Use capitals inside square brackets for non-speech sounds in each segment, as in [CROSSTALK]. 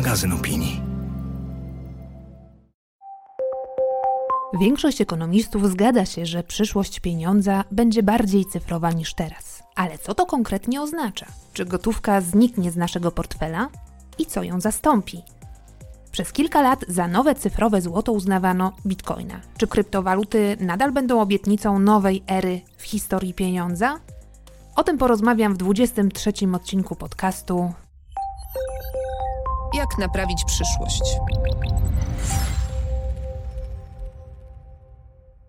magazyn opinii. Większość ekonomistów zgadza się, że przyszłość pieniądza będzie bardziej cyfrowa niż teraz. Ale co to konkretnie oznacza? Czy gotówka zniknie z naszego portfela? I co ją zastąpi? Przez kilka lat za nowe cyfrowe złoto uznawano bitcoina. Czy kryptowaluty nadal będą obietnicą nowej ery w historii pieniądza? O tym porozmawiam w 23 odcinku podcastu Jak naprawić przyszłość?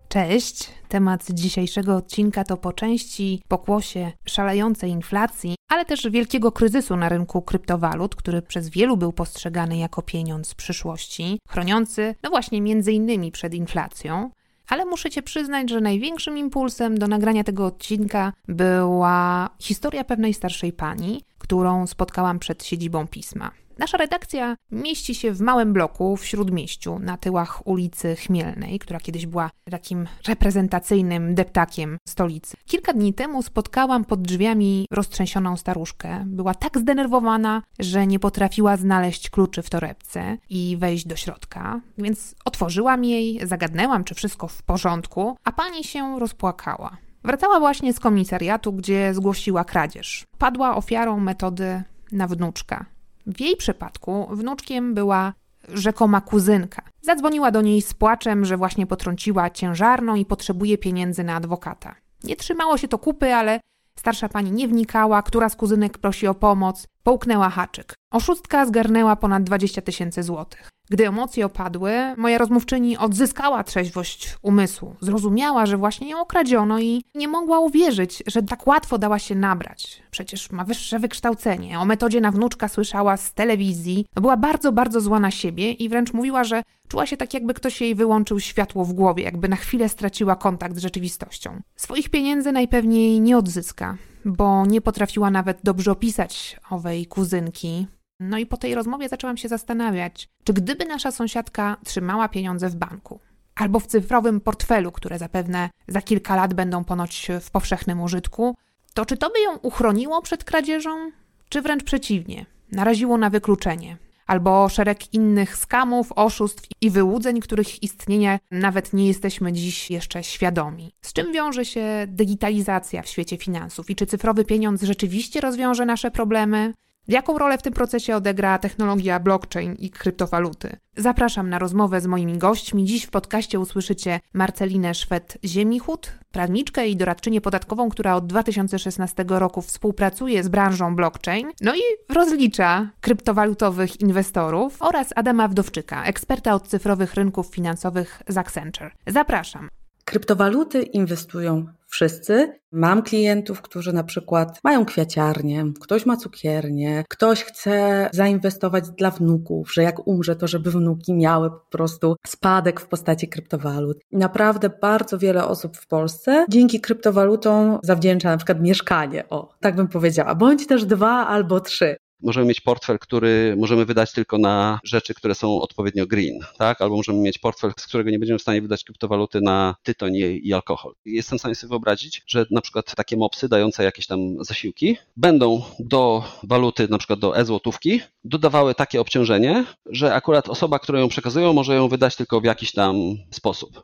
Cześć! Temat dzisiejszego odcinka to po części pokłosie szalejącej inflacji, ale też wielkiego kryzysu na rynku kryptowalut, który przez wielu był postrzegany jako pieniądz przyszłości, chroniący, no właśnie, między innymi przed inflacją. Ale muszę Cię przyznać, że największym impulsem do nagrania tego odcinka była historia pewnej starszej pani, którą spotkałam przed siedzibą pisma. Nasza redakcja mieści się w małym bloku w śródmieściu, na tyłach ulicy Chmielnej, która kiedyś była takim reprezentacyjnym deptakiem stolicy. Kilka dni temu spotkałam pod drzwiami roztrzęsioną staruszkę. Była tak zdenerwowana, że nie potrafiła znaleźć kluczy w torebce i wejść do środka, więc otworzyłam jej, zagadnęłam, czy wszystko w porządku, a pani się rozpłakała. Wracała właśnie z komisariatu, gdzie zgłosiła kradzież. Padła ofiarą metody na wnuczka. W jej przypadku wnuczkiem była rzekoma kuzynka. Zadzwoniła do niej z płaczem, że właśnie potrąciła ciężarną i potrzebuje pieniędzy na adwokata. Nie trzymało się to kupy, ale starsza pani nie wnikała, która z kuzynek prosi o pomoc, połknęła haczyk. Oszustka zgarnęła ponad 20 tysięcy złotych. Gdy emocje opadły, moja rozmówczyni odzyskała trzeźwość umysłu. Zrozumiała, że właśnie ją okradziono i nie mogła uwierzyć, że tak łatwo dała się nabrać. Przecież ma wyższe wykształcenie. O metodzie na wnuczka słyszała z telewizji. Była bardzo, bardzo zła na siebie i wręcz mówiła, że czuła się tak, jakby ktoś jej wyłączył światło w głowie, jakby na chwilę straciła kontakt z rzeczywistością. Swoich pieniędzy najpewniej nie odzyska, bo nie potrafiła nawet dobrze opisać owej kuzynki. No i po tej rozmowie zaczęłam się zastanawiać, czy gdyby nasza sąsiadka trzymała pieniądze w banku, albo w cyfrowym portfelu, które zapewne za kilka lat będą ponoć w powszechnym użytku, to czy to by ją uchroniło przed kradzieżą, czy wręcz przeciwnie, naraziło na wykluczenie, albo szereg innych skamów, oszustw i wyłudzeń, których istnienia nawet nie jesteśmy dziś jeszcze świadomi. Z czym wiąże się digitalizacja w świecie finansów i czy cyfrowy pieniądz rzeczywiście rozwiąże nasze problemy? Jaką rolę w tym procesie odegra technologia blockchain i kryptowaluty? Zapraszam na rozmowę z moimi gośćmi. Dziś w podcaście usłyszycie Marcelinę Szwed-Ziemichut, prawniczkę i doradczynię podatkową, która od 2016 roku współpracuje z branżą blockchain, no i rozlicza kryptowalutowych inwestorów oraz Adama Wdowczyka, eksperta od cyfrowych rynków finansowych z Accenture. Zapraszam. Kryptowaluty inwestują wszyscy. Mam klientów, którzy na przykład mają kwiaciarnię, ktoś ma cukiernię, ktoś chce zainwestować dla wnuków, że jak umrze, to żeby wnuki miały po prostu spadek w postaci kryptowalut. Naprawdę bardzo wiele osób w Polsce dzięki kryptowalutom zawdzięcza na przykład mieszkanie, o, tak bym powiedziała, bądź też dwa albo trzy. Możemy mieć portfel, który możemy wydać tylko na rzeczy, które są odpowiednio green, tak? Albo możemy mieć portfel, z którego nie będziemy w stanie wydać kryptowaluty na tytoń i alkohol. Jestem w stanie sobie wyobrazić, że na przykład takie mopsy dające jakieś tam zasiłki będą do waluty, na przykład do e-złotówki, dodawały takie obciążenie, że akurat osoba, która ją przekazują, może ją wydać tylko w jakiś tam sposób.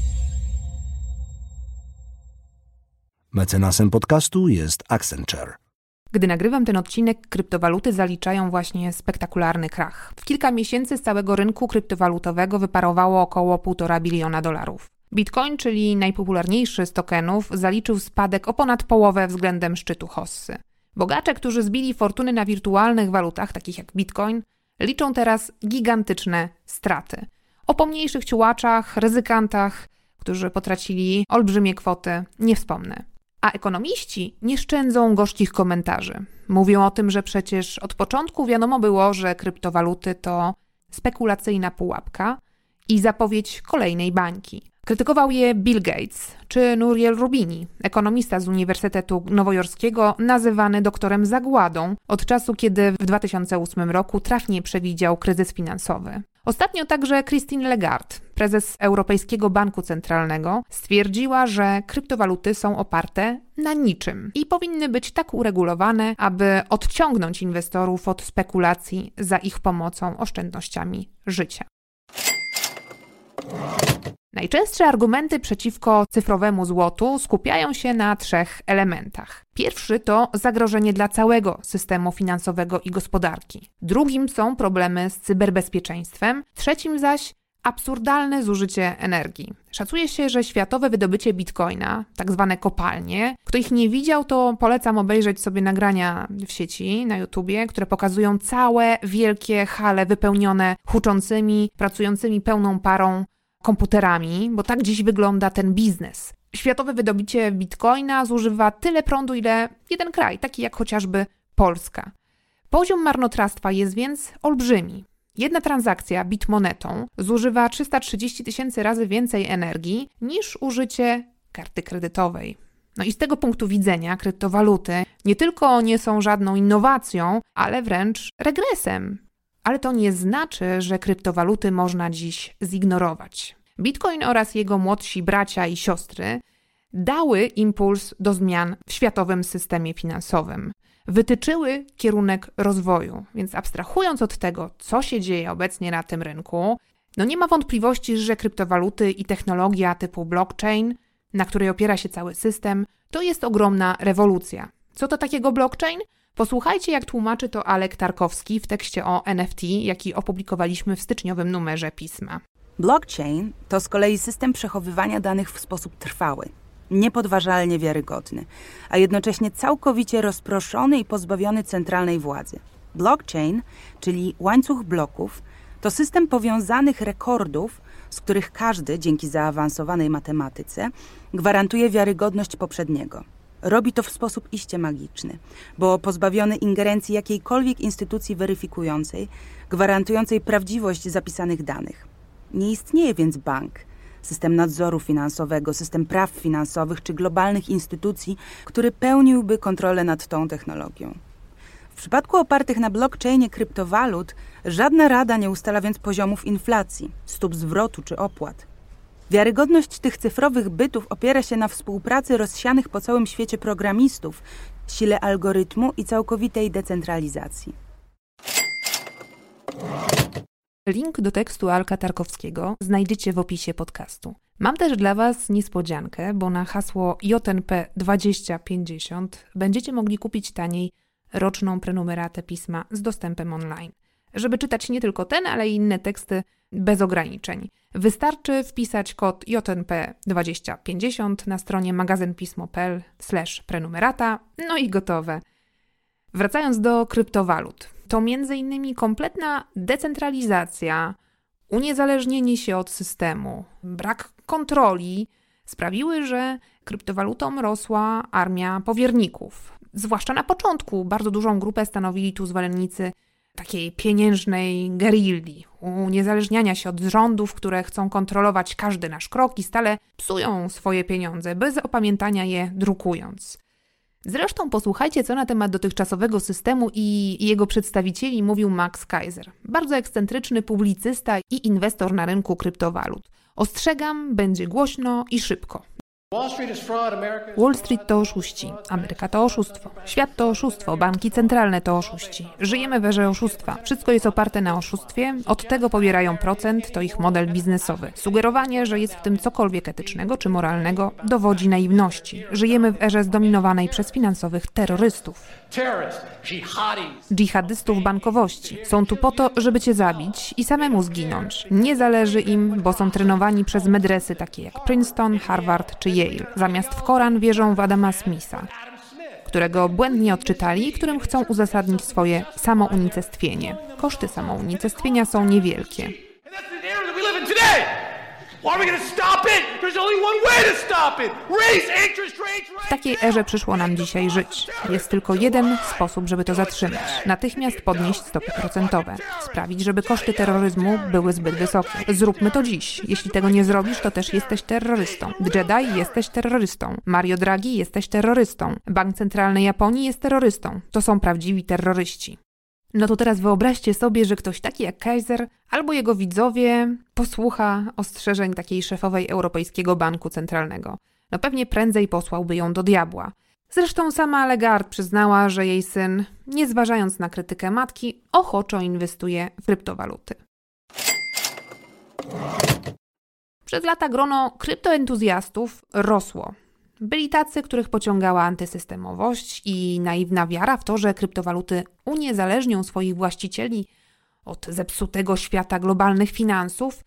Mecenasem podcastu jest Accenture. Gdy nagrywam ten odcinek, kryptowaluty zaliczają właśnie spektakularny krach. W kilka miesięcy z całego rynku kryptowalutowego wyparowało około 1,5 biliona dolarów. Bitcoin, czyli najpopularniejszy z tokenów, zaliczył spadek o ponad połowę względem szczytu hossy. Bogacze, którzy zbili fortuny na wirtualnych walutach, takich jak Bitcoin, liczą teraz gigantyczne straty. O pomniejszych ciułaczach, ryzykantach, którzy potracili olbrzymie kwoty, nie wspomnę. A ekonomiści nie szczędzą gorzkich komentarzy. Mówią o tym, że przecież od początku wiadomo było, że kryptowaluty to spekulacyjna pułapka i zapowiedź kolejnej bańki. Krytykował je Bill Gates czy Nuriel Rubini, ekonomista z Uniwersytetu Nowojorskiego, nazywany doktorem zagładą od czasu, kiedy w 2008 roku trafnie przewidział kryzys finansowy. Ostatnio także Christine Lagarde, prezes Europejskiego Banku Centralnego, stwierdziła, że kryptowaluty są oparte na niczym i powinny być tak uregulowane, aby odciągnąć inwestorów od spekulacji za ich pomocą oszczędnościami życia. Najczęstsze argumenty przeciwko cyfrowemu złotu skupiają się na trzech elementach. Pierwszy to zagrożenie dla całego systemu finansowego i gospodarki. Drugim są problemy z cyberbezpieczeństwem. Trzecim zaś absurdalne zużycie energii. Szacuje się, że światowe wydobycie bitcoina, tak zwane kopalnie, kto ich nie widział, to polecam obejrzeć sobie nagrania w sieci, na YouTubie, które pokazują całe wielkie hale wypełnione huczącymi, pracującymi pełną parą komputerami, bo tak dziś wygląda ten biznes. Światowe wydobycie bitcoina zużywa tyle prądu, ile jeden kraj, taki jak chociażby Polska. Poziom marnotrawstwa jest więc olbrzymi. Jedna transakcja bitmonetą zużywa 330 tysięcy razy więcej energii niż użycie karty kredytowej. No i z tego punktu widzenia kryptowaluty nie tylko nie są żadną innowacją, ale wręcz regresem. Ale to nie znaczy, że kryptowaluty można dziś zignorować. Bitcoin oraz jego młodsi bracia i siostry dały impuls do zmian w światowym systemie finansowym. Wytyczyły kierunek rozwoju, więc abstrahując od tego, co się dzieje obecnie na tym rynku, no nie ma wątpliwości, że kryptowaluty i technologia typu blockchain, na której opiera się cały system, to jest ogromna rewolucja. Co to takiego blockchain? Posłuchajcie, jak tłumaczy to Alek Tarkowski w tekście o NFT, jaki opublikowaliśmy w styczniowym numerze pisma. Blockchain to z kolei system przechowywania danych w sposób trwały, niepodważalnie wiarygodny, a jednocześnie całkowicie rozproszony i pozbawiony centralnej władzy. Blockchain, czyli łańcuch bloków, to system powiązanych rekordów, z których każdy, dzięki zaawansowanej matematyce, gwarantuje wiarygodność poprzedniego. Robi to w sposób iście magiczny, bo pozbawiony ingerencji jakiejkolwiek instytucji weryfikującej, gwarantującej prawdziwość zapisanych danych. Nie istnieje więc bank, system nadzoru finansowego, system praw finansowych czy globalnych instytucji, który pełniłby kontrolę nad tą technologią. W przypadku opartych na blockchainie kryptowalut, żadna rada nie ustala więc poziomów inflacji, stóp zwrotu czy opłat. Wiarygodność tych cyfrowych bytów opiera się na współpracy rozsianych po całym świecie programistów, sile algorytmu i całkowitej decentralizacji. Link do tekstu Alka Tarkowskiego znajdziecie w opisie podcastu. Mam też dla Was niespodziankę, bo na hasło JNP 2050 będziecie mogli kupić taniej roczną prenumeratę pisma z dostępem online. Żeby czytać nie tylko ten, ale i inne teksty bez ograniczeń. Wystarczy wpisać kod JNP 2050 na stronie magazynpismo.pl prenumerata, no i gotowe. Wracając do kryptowalut to m.in. kompletna decentralizacja, uniezależnienie się od systemu, brak kontroli sprawiły, że kryptowalutom rosła armia powierników. Zwłaszcza na początku bardzo dużą grupę stanowili tu zwolennicy takiej pieniężnej gerilli, uniezależniania się od rządów, które chcą kontrolować każdy nasz krok i stale psują swoje pieniądze, bez opamiętania je drukując. Zresztą posłuchajcie, co na temat dotychczasowego systemu i jego przedstawicieli mówił Max Kaiser, bardzo ekscentryczny publicysta i inwestor na rynku kryptowalut. Ostrzegam, będzie głośno i szybko. Wall Street to oszuści, Ameryka to oszustwo, świat to oszustwo, banki centralne to oszuści. Żyjemy w erze oszustwa. Wszystko jest oparte na oszustwie, od tego pobierają procent, to ich model biznesowy. Sugerowanie, że jest w tym cokolwiek etycznego czy moralnego, dowodzi naiwności. Żyjemy w erze zdominowanej przez finansowych terrorystów. Dżihadystów bankowości. Są tu po to, żeby cię zabić i samemu zginąć. Nie zależy im, bo są trenowani przez medresy takie jak Princeton, Harvard czy Yale. Zamiast w Koran wierzą w Adama Smitha, którego błędnie odczytali i którym chcą uzasadnić swoje samounicestwienie. Koszty samounicestwienia są niewielkie. W takiej erze przyszło nam dzisiaj żyć. Jest tylko jeden sposób, żeby to zatrzymać. Natychmiast podnieść stopy procentowe. Sprawić, żeby koszty terroryzmu były zbyt wysokie. Zróbmy to dziś. Jeśli tego nie zrobisz, to też jesteś terrorystą. Jedi jesteś terrorystą. Mario Draghi jesteś terrorystą. Bank Centralny Japonii jest terrorystą. To są prawdziwi terroryści. No to teraz wyobraźcie sobie, że ktoś taki jak Kaiser albo jego widzowie posłucha ostrzeżeń takiej szefowej Europejskiego Banku Centralnego. No pewnie prędzej posłałby ją do diabła. Zresztą sama Legard przyznała, że jej syn, nie zważając na krytykę matki, ochoczo inwestuje w kryptowaluty. Przez lata grono kryptoentuzjastów rosło. Byli tacy, których pociągała antysystemowość i naiwna wiara w to, że kryptowaluty uniezależnią swoich właścicieli od zepsutego świata globalnych finansów.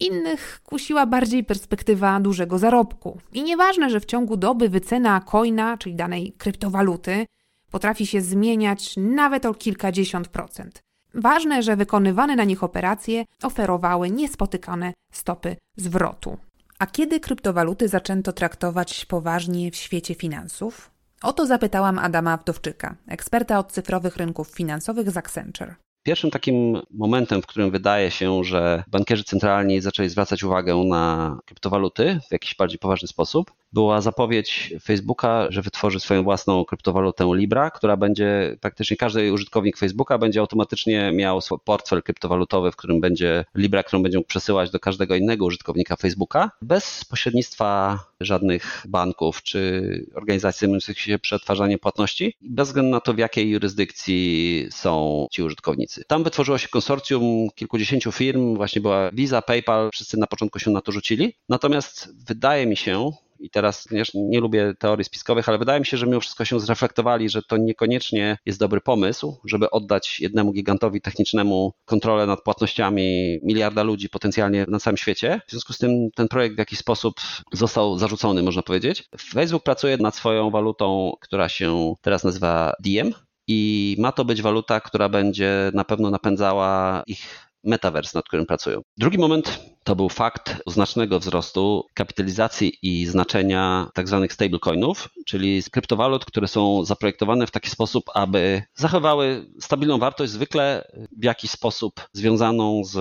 Innych kusiła bardziej perspektywa dużego zarobku. I nieważne, że w ciągu doby wycena coina, czyli danej kryptowaluty, potrafi się zmieniać nawet o kilkadziesiąt procent. Ważne, że wykonywane na nich operacje oferowały niespotykane stopy zwrotu. A kiedy kryptowaluty zaczęto traktować poważnie w świecie finansów? O to zapytałam Adama Wdowczyka, eksperta od cyfrowych rynków finansowych z Accenture. Pierwszym takim momentem, w którym wydaje się, że bankierzy centralni zaczęli zwracać uwagę na kryptowaluty w jakiś bardziej poważny sposób, była zapowiedź Facebooka, że wytworzy swoją własną kryptowalutę Libra, która będzie praktycznie każdy użytkownik Facebooka będzie automatycznie miał portfel kryptowalutowy, w którym będzie Libra, którą będzie mógł przesyłać do każdego innego użytkownika Facebooka, bez pośrednictwa żadnych banków czy organizacji zajmujących się przetwarzaniem płatności, bez względu na to, w jakiej jurysdykcji są ci użytkownicy. Tam wytworzyło się konsorcjum kilkudziesięciu firm, właśnie była Visa, PayPal, wszyscy na początku się na to rzucili. Natomiast wydaje mi się, i teraz nie, nie lubię teorii spiskowych, ale wydaje mi się, że mimo wszystko się zreflektowali, że to niekoniecznie jest dobry pomysł, żeby oddać jednemu gigantowi technicznemu kontrolę nad płatnościami miliarda ludzi potencjalnie na całym świecie. W związku z tym ten projekt w jakiś sposób został zarzucony, można powiedzieć. Facebook pracuje nad swoją walutą, która się teraz nazywa Diem. I ma to być waluta, która będzie na pewno napędzała ich metaverse, nad którym pracują. Drugi moment to był fakt znacznego wzrostu kapitalizacji i znaczenia tak zwanych stablecoinów, czyli kryptowalut, które są zaprojektowane w taki sposób, aby zachowały stabilną wartość, zwykle w jakiś sposób związaną z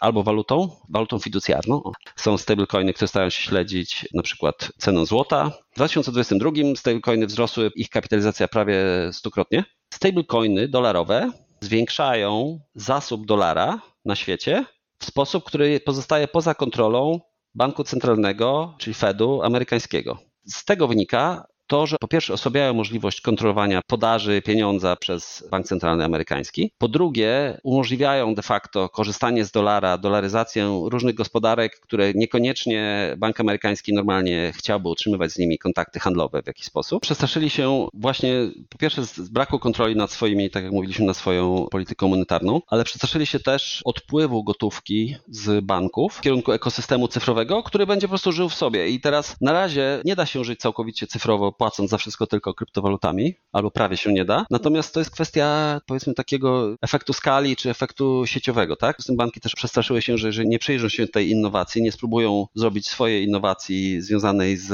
albo walutą, walutą fiducjarną. Są stablecoiny, które starają się śledzić na przykład cenę złota. W 2022 stablecoiny wzrosły ich kapitalizacja prawie stukrotnie. Stablecoiny dolarowe zwiększają zasób dolara na świecie w sposób, który pozostaje poza kontrolą banku centralnego, czyli Fedu amerykańskiego. Z tego wynika, to, że po pierwsze osłabiają możliwość kontrolowania podaży pieniądza przez bank centralny amerykański, po drugie umożliwiają de facto korzystanie z dolara, dolaryzację różnych gospodarek, które niekoniecznie bank amerykański normalnie chciałby utrzymywać z nimi kontakty handlowe w jakiś sposób. Przestraszyli się właśnie po pierwsze z braku kontroli nad swoimi, tak jak mówiliśmy, nad swoją polityką monetarną, ale przestraszyli się też odpływu gotówki z banków w kierunku ekosystemu cyfrowego, który będzie po prostu żył w sobie. I teraz na razie nie da się żyć całkowicie cyfrowo płacąc za wszystko tylko kryptowalutami, albo prawie się nie da. Natomiast to jest kwestia, powiedzmy, takiego efektu skali czy efektu sieciowego, tak? Z tym banki też przestraszyły się, że, że nie przyjrzą się tej innowacji, nie spróbują zrobić swojej innowacji związanej z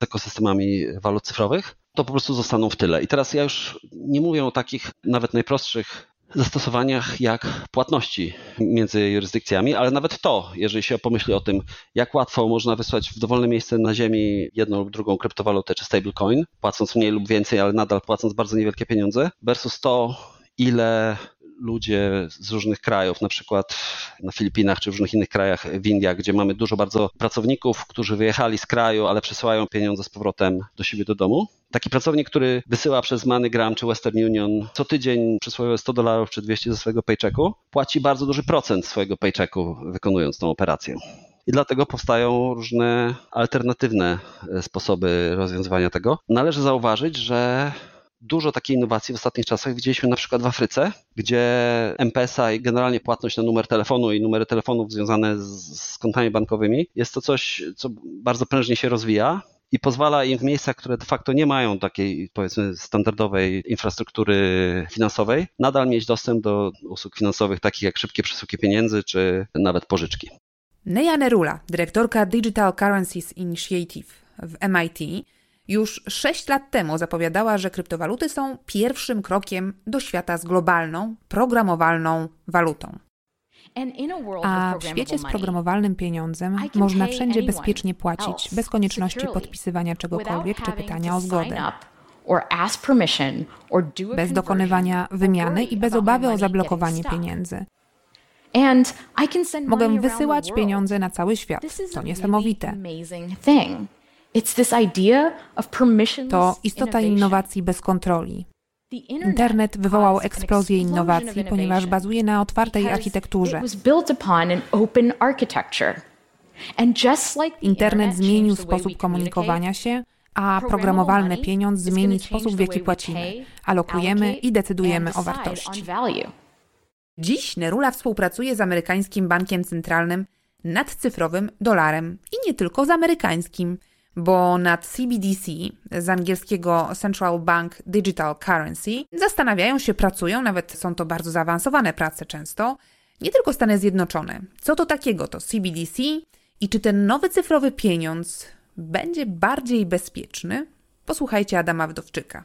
ekosystemami walut cyfrowych, to po prostu zostaną w tyle. I teraz ja już nie mówię o takich nawet najprostszych zastosowaniach jak płatności między jurysdykcjami, ale nawet to, jeżeli się pomyśli o tym, jak łatwo można wysłać w dowolne miejsce na ziemi jedną lub drugą kryptowalutę czy stablecoin, płacąc mniej lub więcej, ale nadal płacąc bardzo niewielkie pieniądze, versus to, ile ludzie z różnych krajów, na przykład na Filipinach czy w różnych innych krajach w Indiach, gdzie mamy dużo bardzo pracowników, którzy wyjechali z kraju, ale przesyłają pieniądze z powrotem do siebie do domu. Taki pracownik, który wysyła przez MoneyGram czy Western Union co tydzień przysłowiowe 100 dolarów czy 200 ze swojego paychecku, płaci bardzo duży procent swojego paychecku wykonując tą operację. I dlatego powstają różne alternatywne e, sposoby rozwiązywania tego. Należy zauważyć, że dużo takiej innowacji w ostatnich czasach widzieliśmy na przykład w Afryce, gdzie M-Pesa i generalnie płatność na numer telefonu i numery telefonów związane z, z kontami bankowymi jest to coś, co bardzo prężnie się rozwija i pozwala im w miejscach, które de facto nie mają takiej, powiedzmy, standardowej infrastruktury finansowej, nadal mieć dostęp do usług finansowych takich jak szybkie przesyłki pieniędzy czy nawet pożyczki. Neja Nerula, dyrektorka Digital Currencies Initiative w MIT, już 6 lat temu zapowiadała, że kryptowaluty są pierwszym krokiem do świata z globalną, programowalną walutą. A w świecie z programowalnym pieniądzem można wszędzie bezpiecznie płacić, bez konieczności podpisywania czegokolwiek czy pytania o zgodę. Bez dokonywania wymiany i bez obawy o zablokowanie pieniędzy. Mogę wysyłać pieniądze na cały świat. To niesamowite. To istota innowacji bez kontroli. Internet wywołał eksplozję innowacji, ponieważ bazuje na otwartej architekturze. Internet zmienił sposób komunikowania się, a programowalny pieniądz zmieni sposób, w jaki płacimy, alokujemy i decydujemy o wartości. Dziś Nerula współpracuje z amerykańskim bankiem centralnym nad cyfrowym dolarem i nie tylko z amerykańskim, bo nad CBDC, z angielskiego Central Bank Digital Currency, zastanawiają się, pracują, nawet są to bardzo zaawansowane prace często, nie tylko Stany Zjednoczone. Co to takiego to CBDC i czy ten nowy cyfrowy pieniądz będzie bardziej bezpieczny? Posłuchajcie Adama Wdowczyka.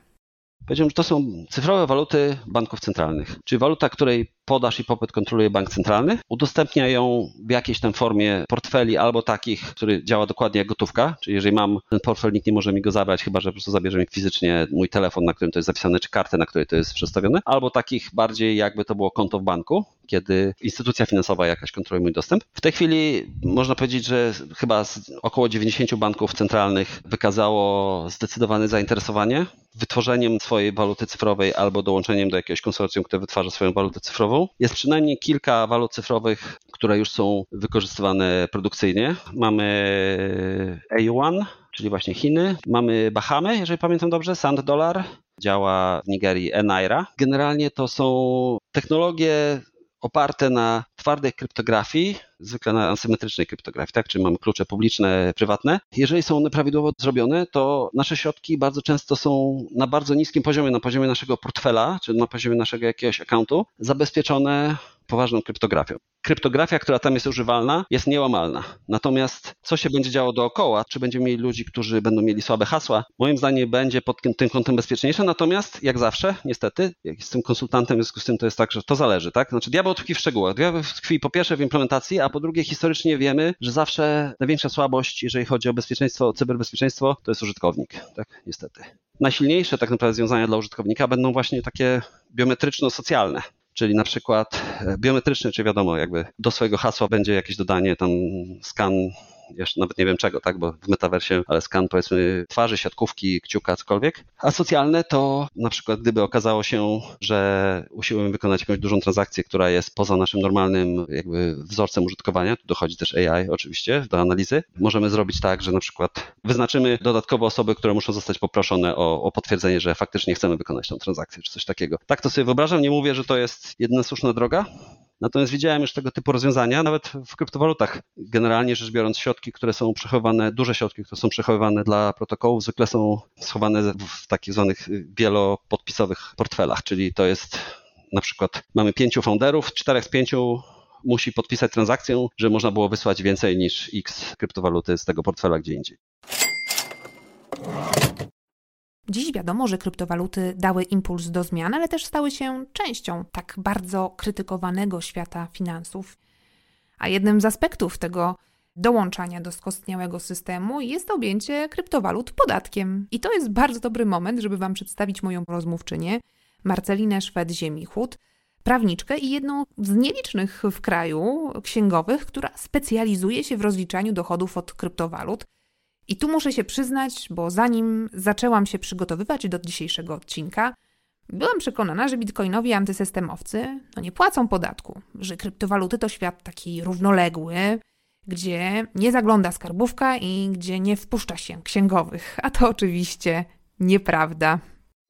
Powiedziałem, że to są cyfrowe waluty banków centralnych, czyli waluta, której podaż i popyt kontroluje bank centralny, udostępnia ją w jakiejś tam formie portfeli albo takich, który działa dokładnie jak gotówka, czyli jeżeli mam ten portfel, nikt nie może mi go zabrać, chyba że po prostu zabierze mi fizycznie mój telefon, na którym to jest zapisane, czy kartę, na której to jest przedstawione, albo takich bardziej jakby to było konto w banku, kiedy instytucja finansowa jakaś kontroluje mój dostęp. W tej chwili można powiedzieć, że chyba około 90 banków centralnych wykazało zdecydowane zainteresowanie wytworzeniem swojej waluty cyfrowej albo dołączeniem do jakiegoś konsorcjum, które wytwarza swoją walutę cyfrową. Jest przynajmniej kilka walut cyfrowych, które już są wykorzystywane produkcyjnie. Mamy A1, czyli właśnie Chiny. Mamy Bahamy, jeżeli pamiętam dobrze, Sand Dollar. Działa w Nigerii Enaira. Generalnie to są technologie oparte na twardej kryptografii, zwykle na asymetrycznej kryptografii, tak? Czyli mamy klucze publiczne, prywatne. Jeżeli są one prawidłowo zrobione, to nasze środki bardzo często są na bardzo niskim poziomie, na poziomie naszego portfela, czy na poziomie naszego jakiegoś accountu, zabezpieczone poważną kryptografią. Kryptografia, która tam jest używalna, jest niełamalna. Natomiast co się będzie działo dookoła, czy będziemy mieli ludzi, którzy będą mieli słabe hasła, moim zdaniem będzie pod tym kątem bezpieczniejsze. Natomiast, jak zawsze, niestety, jak jestem konsultantem, w związku z tym to jest tak, że to zależy, tak? Znaczy, diabeł tkwi w szczegółach. Diabeł tkwi po pierwsze w implementacji, a po drugie historycznie wiemy, że zawsze największa słabość, jeżeli chodzi o bezpieczeństwo, o cyberbezpieczeństwo, to jest użytkownik, tak? Niestety. Najsilniejsze tak naprawdę rozwiązania dla użytkownika będą właśnie takie biometryczno-socjalne czyli na przykład e, biometryczny, czy wiadomo, jakby do swojego hasła będzie jakieś dodanie, tam skan jeszcze nawet nie wiem czego, tak, bo w metaversie, ale skan powiedzmy twarzy, siatkówki, kciuka, cokolwiek. A socjalne to na przykład gdyby okazało się, że usiłujemy wykonać jakąś dużą transakcję, która jest poza naszym normalnym jakby wzorcem użytkowania, tu dochodzi też AI oczywiście do analizy, możemy zrobić tak, że na przykład wyznaczymy dodatkowe osoby, które muszą zostać poproszone o, o potwierdzenie, że faktycznie chcemy wykonać tą transakcję, czy coś takiego. Tak to sobie wyobrażam, nie mówię, że to jest jedna słuszna droga, Natomiast widziałem już tego typu rozwiązania, nawet w kryptowalutach. Generalnie rzecz biorąc, środki, które są przechowywane, duże środki, które są przechowywane dla protokołów, zwykle są schowane w takich zwanych wielopodpisowych portfelach, czyli to jest na przykład mamy pięciu founderów, czterech z pięciu musi podpisać transakcję, że można było wysłać więcej niż x kryptowaluty z tego portfela gdzie indziej. Dziś wiadomo, że kryptowaluty dały impuls do zmian, ale też stały się częścią tak bardzo krytykowanego świata finansów. A jednym z aspektów tego dołączania do skostniałego systemu jest objęcie kryptowalut podatkiem. I to jest bardzo dobry moment, żeby Wam przedstawić moją rozmówczynię, Marcelinę Szwed-Ziemichut. prawniczkę i jedną z nielicznych w kraju księgowych, która specjalizuje się w rozliczaniu dochodów od kryptowalut. I tu muszę się przyznać, bo zanim zaczęłam się przygotowywać do dzisiejszego odcinka, byłam przekonana, że bitcoinowi antysystemowcy no nie płacą podatku, że kryptowaluty to świat taki równoległy, gdzie nie zagląda skarbówka i gdzie nie wpuszcza się księgowych. A to oczywiście nieprawda.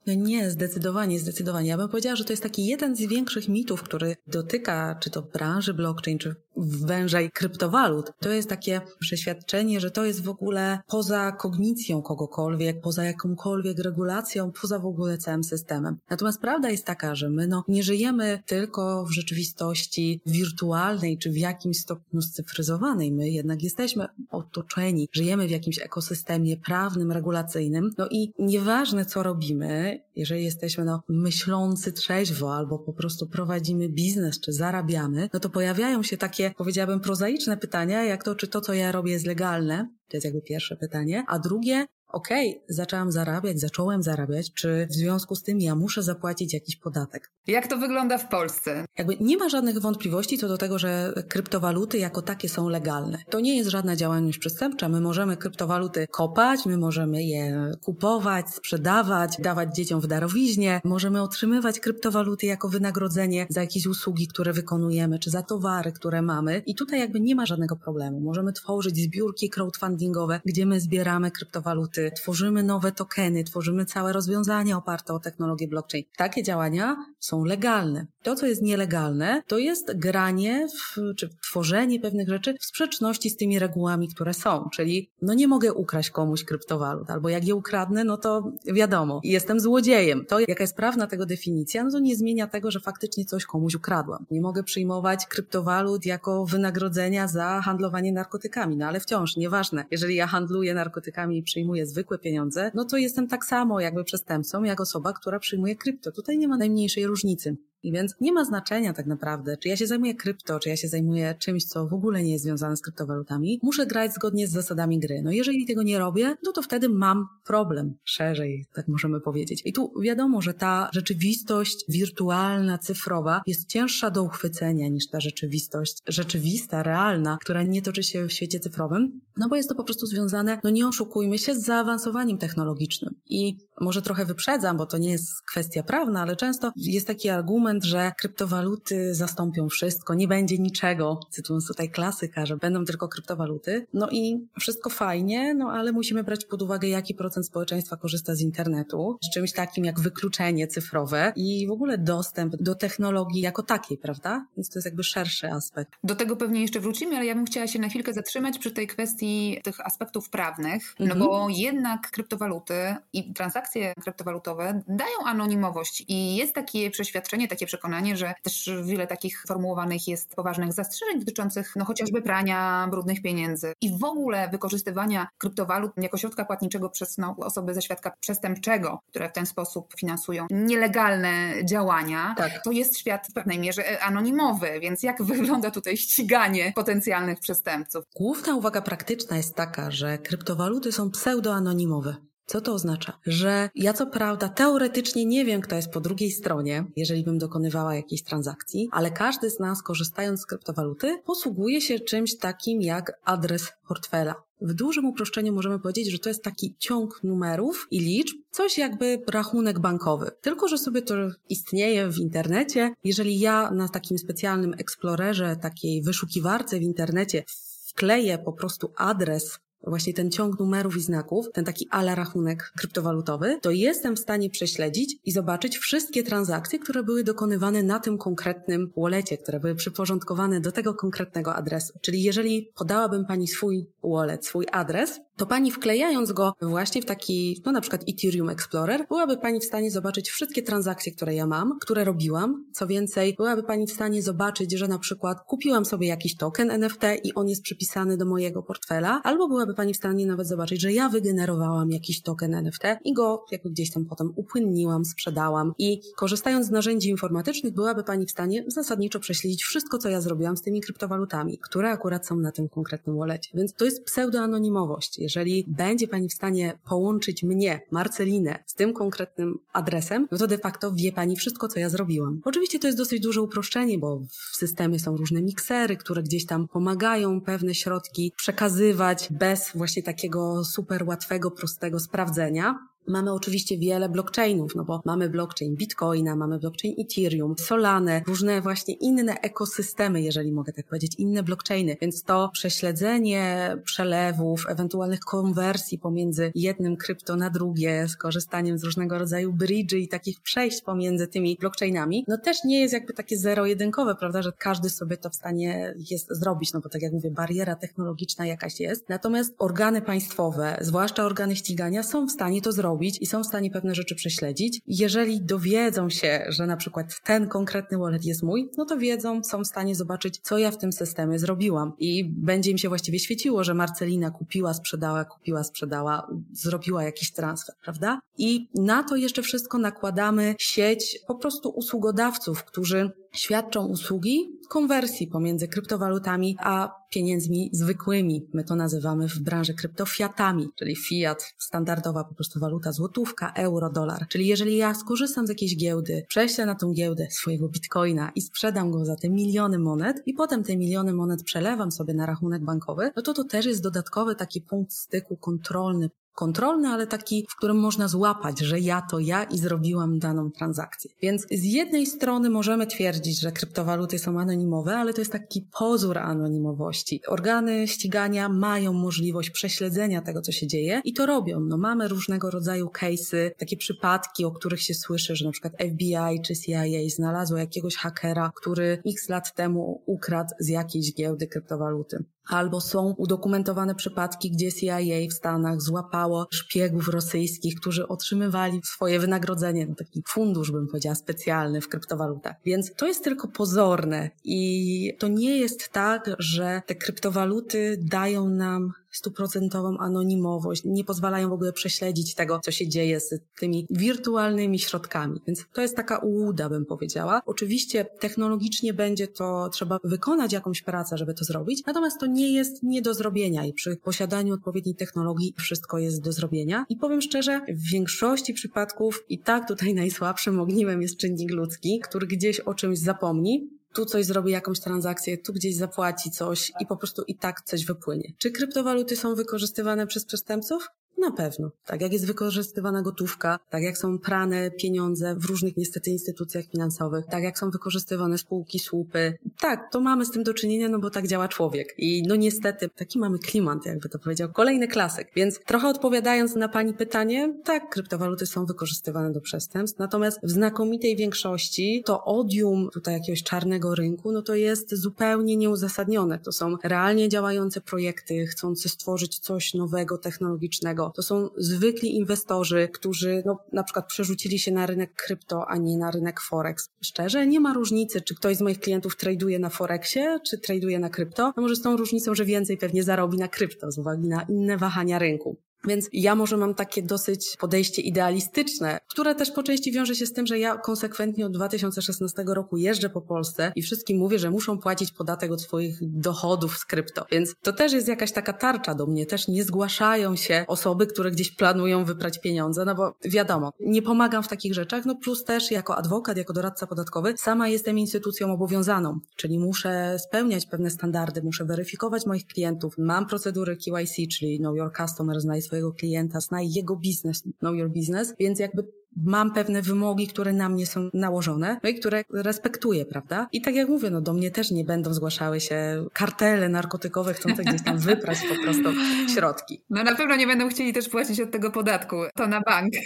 No nie, zdecydowanie, zdecydowanie. Ja bym powiedziała, że to jest taki jeden z większych mitów, który dotyka czy to branży blockchain, czy wężej kryptowalut. To jest takie przeświadczenie, że to jest w ogóle poza kognicją kogokolwiek, poza jakąkolwiek regulacją, poza w ogóle całym systemem. Natomiast prawda jest taka, że my no, nie żyjemy tylko w rzeczywistości wirtualnej, czy w jakimś stopniu scyfryzowanej. My jednak jesteśmy otoczeni, żyjemy w jakimś ekosystemie prawnym, regulacyjnym. No i nieważne co robimy, jeżeli jesteśmy no, myślący trzeźwo albo po prostu prowadzimy biznes czy zarabiamy, no to pojawiają się takie, powiedziałabym, prozaiczne pytania, jak to, czy to, co ja robię jest legalne. To jest jakby pierwsze pytanie. A drugie, okej, okay, zaczęłam zarabiać, zacząłem zarabiać, czy w związku z tym ja muszę zapłacić jakiś podatek? Jak to wygląda w Polsce? Jakby nie ma żadnych wątpliwości co do tego, że kryptowaluty jako takie są legalne. To nie jest żadna działalność przestępcza. My możemy kryptowaluty kopać, my możemy je kupować, sprzedawać, dawać dzieciom w darowiźnie, możemy otrzymywać kryptowaluty jako wynagrodzenie za jakieś usługi, które wykonujemy, czy za towary, które mamy. I tutaj jakby nie ma żadnego problemu. Możemy tworzyć zbiórki crowdfundingowe, gdzie my zbieramy kryptowaluty tworzymy nowe tokeny, tworzymy całe rozwiązania oparte o technologię blockchain. Takie działania są legalne. To, co jest nielegalne, to jest granie w, czy tworzenie pewnych rzeczy w sprzeczności z tymi regułami, które są. Czyli no nie mogę ukraść komuś kryptowalut, albo jak je ukradnę, no to wiadomo, jestem złodziejem. To, jaka jest prawna tego definicja, no to nie zmienia tego, że faktycznie coś komuś ukradłam. Nie mogę przyjmować kryptowalut jako wynagrodzenia za handlowanie narkotykami, no ale wciąż, nieważne. Jeżeli ja handluję narkotykami i przyjmuję zwykłe pieniądze, no to jestem tak samo jakby przestępcą, jak osoba, która przyjmuje krypto. Tutaj nie ma najmniejszej różnicy. I więc nie ma znaczenia tak naprawdę, czy ja się zajmuję krypto, czy ja się zajmuję czymś, co w ogóle nie jest związane z kryptowalutami. Muszę grać zgodnie z zasadami gry. No jeżeli tego nie robię, no to wtedy mam problem. Szerzej, tak możemy powiedzieć. I tu wiadomo, że ta rzeczywistość wirtualna, cyfrowa jest cięższa do uchwycenia niż ta rzeczywistość rzeczywista, realna, która nie toczy się w świecie cyfrowym, no bo jest to po prostu związane, no nie oszukujmy się, z zaawansowaniem technologicznym. I może trochę wyprzedzam, bo to nie jest kwestia prawna, ale często jest taki argument, że kryptowaluty zastąpią wszystko, nie będzie niczego, cytując tutaj klasyka, że będą tylko kryptowaluty. No i wszystko fajnie, no ale musimy brać pod uwagę, jaki procent społeczeństwa korzysta z internetu, z czymś takim jak wykluczenie cyfrowe i w ogóle dostęp do technologii jako takiej, prawda? Więc to jest jakby szerszy aspekt. Do tego pewnie jeszcze wrócimy, ale ja bym chciała się na chwilkę zatrzymać przy tej kwestii tych aspektów prawnych, no mhm. bo jednak kryptowaluty i transakcje kryptowalutowe dają anonimowość i jest takie przeświadczenie, takie przekonanie, że też wiele takich formułowanych jest poważnych zastrzeżeń dotyczących no, chociażby prania brudnych pieniędzy i w ogóle wykorzystywania kryptowalut jako środka płatniczego przez no, osoby ze świadka przestępczego, które w ten sposób finansują nielegalne działania. Tak. To jest świat w pewnej mierze anonimowy, więc jak [LAUGHS] wygląda tutaj ściganie potencjalnych przestępców? Główna uwaga praktyczna jest taka, że kryptowaluty są pseudoanonimowe. Co to oznacza? Że ja co prawda teoretycznie nie wiem, kto jest po drugiej stronie, jeżeli bym dokonywała jakiejś transakcji, ale każdy z nas korzystając z kryptowaluty posługuje się czymś takim jak adres portfela. W dużym uproszczeniu możemy powiedzieć, że to jest taki ciąg numerów i liczb, coś jakby rachunek bankowy. Tylko, że sobie to istnieje w internecie. Jeżeli ja na takim specjalnym eksplorerze, takiej wyszukiwarce w internecie wkleję po prostu adres właśnie ten ciąg numerów i znaków, ten taki ala rachunek kryptowalutowy, to jestem w stanie prześledzić i zobaczyć wszystkie transakcje, które były dokonywane na tym konkretnym wallecie, które były przyporządkowane do tego konkretnego adresu. Czyli jeżeli podałabym Pani swój wallet, swój adres, to pani wklejając go właśnie w taki, no na przykład Ethereum Explorer, byłaby pani w stanie zobaczyć wszystkie transakcje, które ja mam, które robiłam. Co więcej, byłaby pani w stanie zobaczyć, że na przykład kupiłam sobie jakiś token NFT i on jest przypisany do mojego portfela, albo byłaby pani w stanie nawet zobaczyć, że ja wygenerowałam jakiś token NFT i go jakby gdzieś tam potem upłynniłam, sprzedałam i korzystając z narzędzi informatycznych, byłaby pani w stanie zasadniczo prześledzić wszystko, co ja zrobiłam z tymi kryptowalutami, które akurat są na tym konkretnym wallecie. Więc to jest pseudoanonimowość Jeżeli będzie Pani w stanie połączyć mnie, Marcelinę, z tym konkretnym adresem, no to de facto wie Pani wszystko, co ja zrobiłam. Oczywiście to jest dosyć duże uproszczenie, bo w systemie są różne miksery, które gdzieś tam pomagają pewne środki przekazywać bez właśnie takiego super łatwego, prostego sprawdzenia. Mamy oczywiście wiele blockchainów, no bo mamy blockchain Bitcoina, mamy blockchain Ethereum, Solane, różne właśnie inne ekosystemy, jeżeli mogę tak powiedzieć, inne blockchainy. Więc to prześledzenie przelewów, ewentualnych konwersji pomiędzy jednym krypto na drugie, z korzystaniem z różnego rodzaju bridge i takich przejść pomiędzy tymi blockchainami, no też nie jest jakby takie zero-jedynkowe, prawda, że każdy sobie to w stanie jest zrobić, no bo tak jak mówię, bariera technologiczna jakaś jest. Natomiast organy państwowe, zwłaszcza organy ścigania, są w stanie to zrobić zrobić i są w stanie pewne rzeczy prześledzić. Jeżeli dowiedzą się, że na przykład ten konkretny wallet jest mój, no to wiedzą, są w stanie zobaczyć, co ja w tym systemie zrobiłam. I będzie im się właściwie świeciło, że Marcelina kupiła, sprzedała, kupiła, sprzedała, zrobiła jakiś transfer, prawda? I na to jeszcze wszystko nakładamy sieć po prostu usługodawców, którzy świadczą usługi konwersji pomiędzy kryptowalutami a pieniędzmi zwykłymi. My to nazywamy w branży krypto fiatami, czyli fiat, standardowa po prostu waluta, złotówka, euro, dolar. Czyli jeżeli ja skorzystam z jakiejś giełdy, prześlę na tą giełdę swojego bitcoina i sprzedam go za te miliony monet i potem te miliony monet przelewam sobie na rachunek bankowy, no to to też jest dodatkowy taki punkt styku kontrolny kontrolny, ale taki, w którym można złapać, że ja to ja i zrobiłam daną transakcję. Więc z jednej strony możemy twierdzić, że kryptowaluty są anonimowe, ale to jest taki pozór anonimowości. Organy ścigania mają możliwość prześledzenia tego, co się dzieje i to robią. No mamy różnego rodzaju case'y, takie przypadki, o których się słyszy, że na przykład FBI czy CIA znalazło jakiegoś hakera, który x lat temu ukradł z jakiejś giełdy kryptowaluty albo są udokumentowane przypadki, gdzie CIA w Stanach złapało szpiegów rosyjskich, którzy otrzymywali swoje wynagrodzenie, no taki fundusz bym powiedziała specjalny w kryptowalutach. Więc to jest tylko pozorne i to nie jest tak, że te kryptowaluty dają nam stuprocentową anonimowość, nie pozwalają w ogóle prześledzić tego, co się dzieje z tymi wirtualnymi środkami. Więc to jest taka ułuda, bym powiedziała. Oczywiście technologicznie będzie to, trzeba wykonać jakąś pracę, żeby to zrobić, natomiast to nie jest nie do zrobienia i przy posiadaniu odpowiedniej technologii wszystko jest do zrobienia. I powiem szczerze, w większości przypadków i tak tutaj najsłabszym ogniwem jest czynnik ludzki, który gdzieś o czymś zapomni, tu coś zrobi jakąś transakcję, tu gdzieś zapłaci coś i po prostu i tak coś wypłynie. Czy kryptowaluty są wykorzystywane przez przestępców? Na pewno. Tak jak jest wykorzystywana gotówka, tak jak są prane pieniądze w różnych niestety instytucjach finansowych, tak jak są wykorzystywane spółki, słupy. Tak, to mamy z tym do czynienia, no bo tak działa człowiek. I no niestety taki mamy klimat, jakby to powiedział. Kolejny klasyk. Więc trochę odpowiadając na Pani pytanie, tak, kryptowaluty są wykorzystywane do przestępstw, natomiast w znakomitej większości to odium tutaj jakiegoś czarnego rynku, no to jest zupełnie nieuzasadnione. To są realnie działające projekty, chcące stworzyć coś nowego, technologicznego, to są zwykli inwestorzy, którzy no, na przykład przerzucili się na rynek krypto, a nie na rynek Forex. Szczerze, nie ma różnicy, czy ktoś z moich klientów traduje na Forexie, czy traduje na krypto. No może z tą różnicą, że więcej pewnie zarobi na krypto z uwagi na inne wahania rynku. Więc ja może mam takie dosyć podejście idealistyczne, które też po części wiąże się z tym, że ja konsekwentnie od 2016 roku jeżdżę po Polsce i wszystkim mówię, że muszą płacić podatek od swoich dochodów z krypto. Więc to też jest jakaś taka tarcza do mnie. Też nie zgłaszają się osoby, które gdzieś planują wyprać pieniądze, no bo wiadomo, nie pomagam w takich rzeczach, no plus też jako adwokat, jako doradca podatkowy, sama jestem instytucją obowiązaną, czyli muszę spełniać pewne standardy, muszę weryfikować moich klientów, mam procedury KYC, czyli Know Your Customer, znaj swojego klienta, znaj jego biznes, know your business, więc jakby mam pewne wymogi, które na mnie są nałożone, no i które respektuję, prawda? I tak jak mówię, no do mnie też nie będą zgłaszały się kartele narkotykowe chcące gdzieś tam [LAUGHS] wyprać po prostu środki. No na pewno nie będą chcieli też płacić od tego podatku, to na bank. [LAUGHS]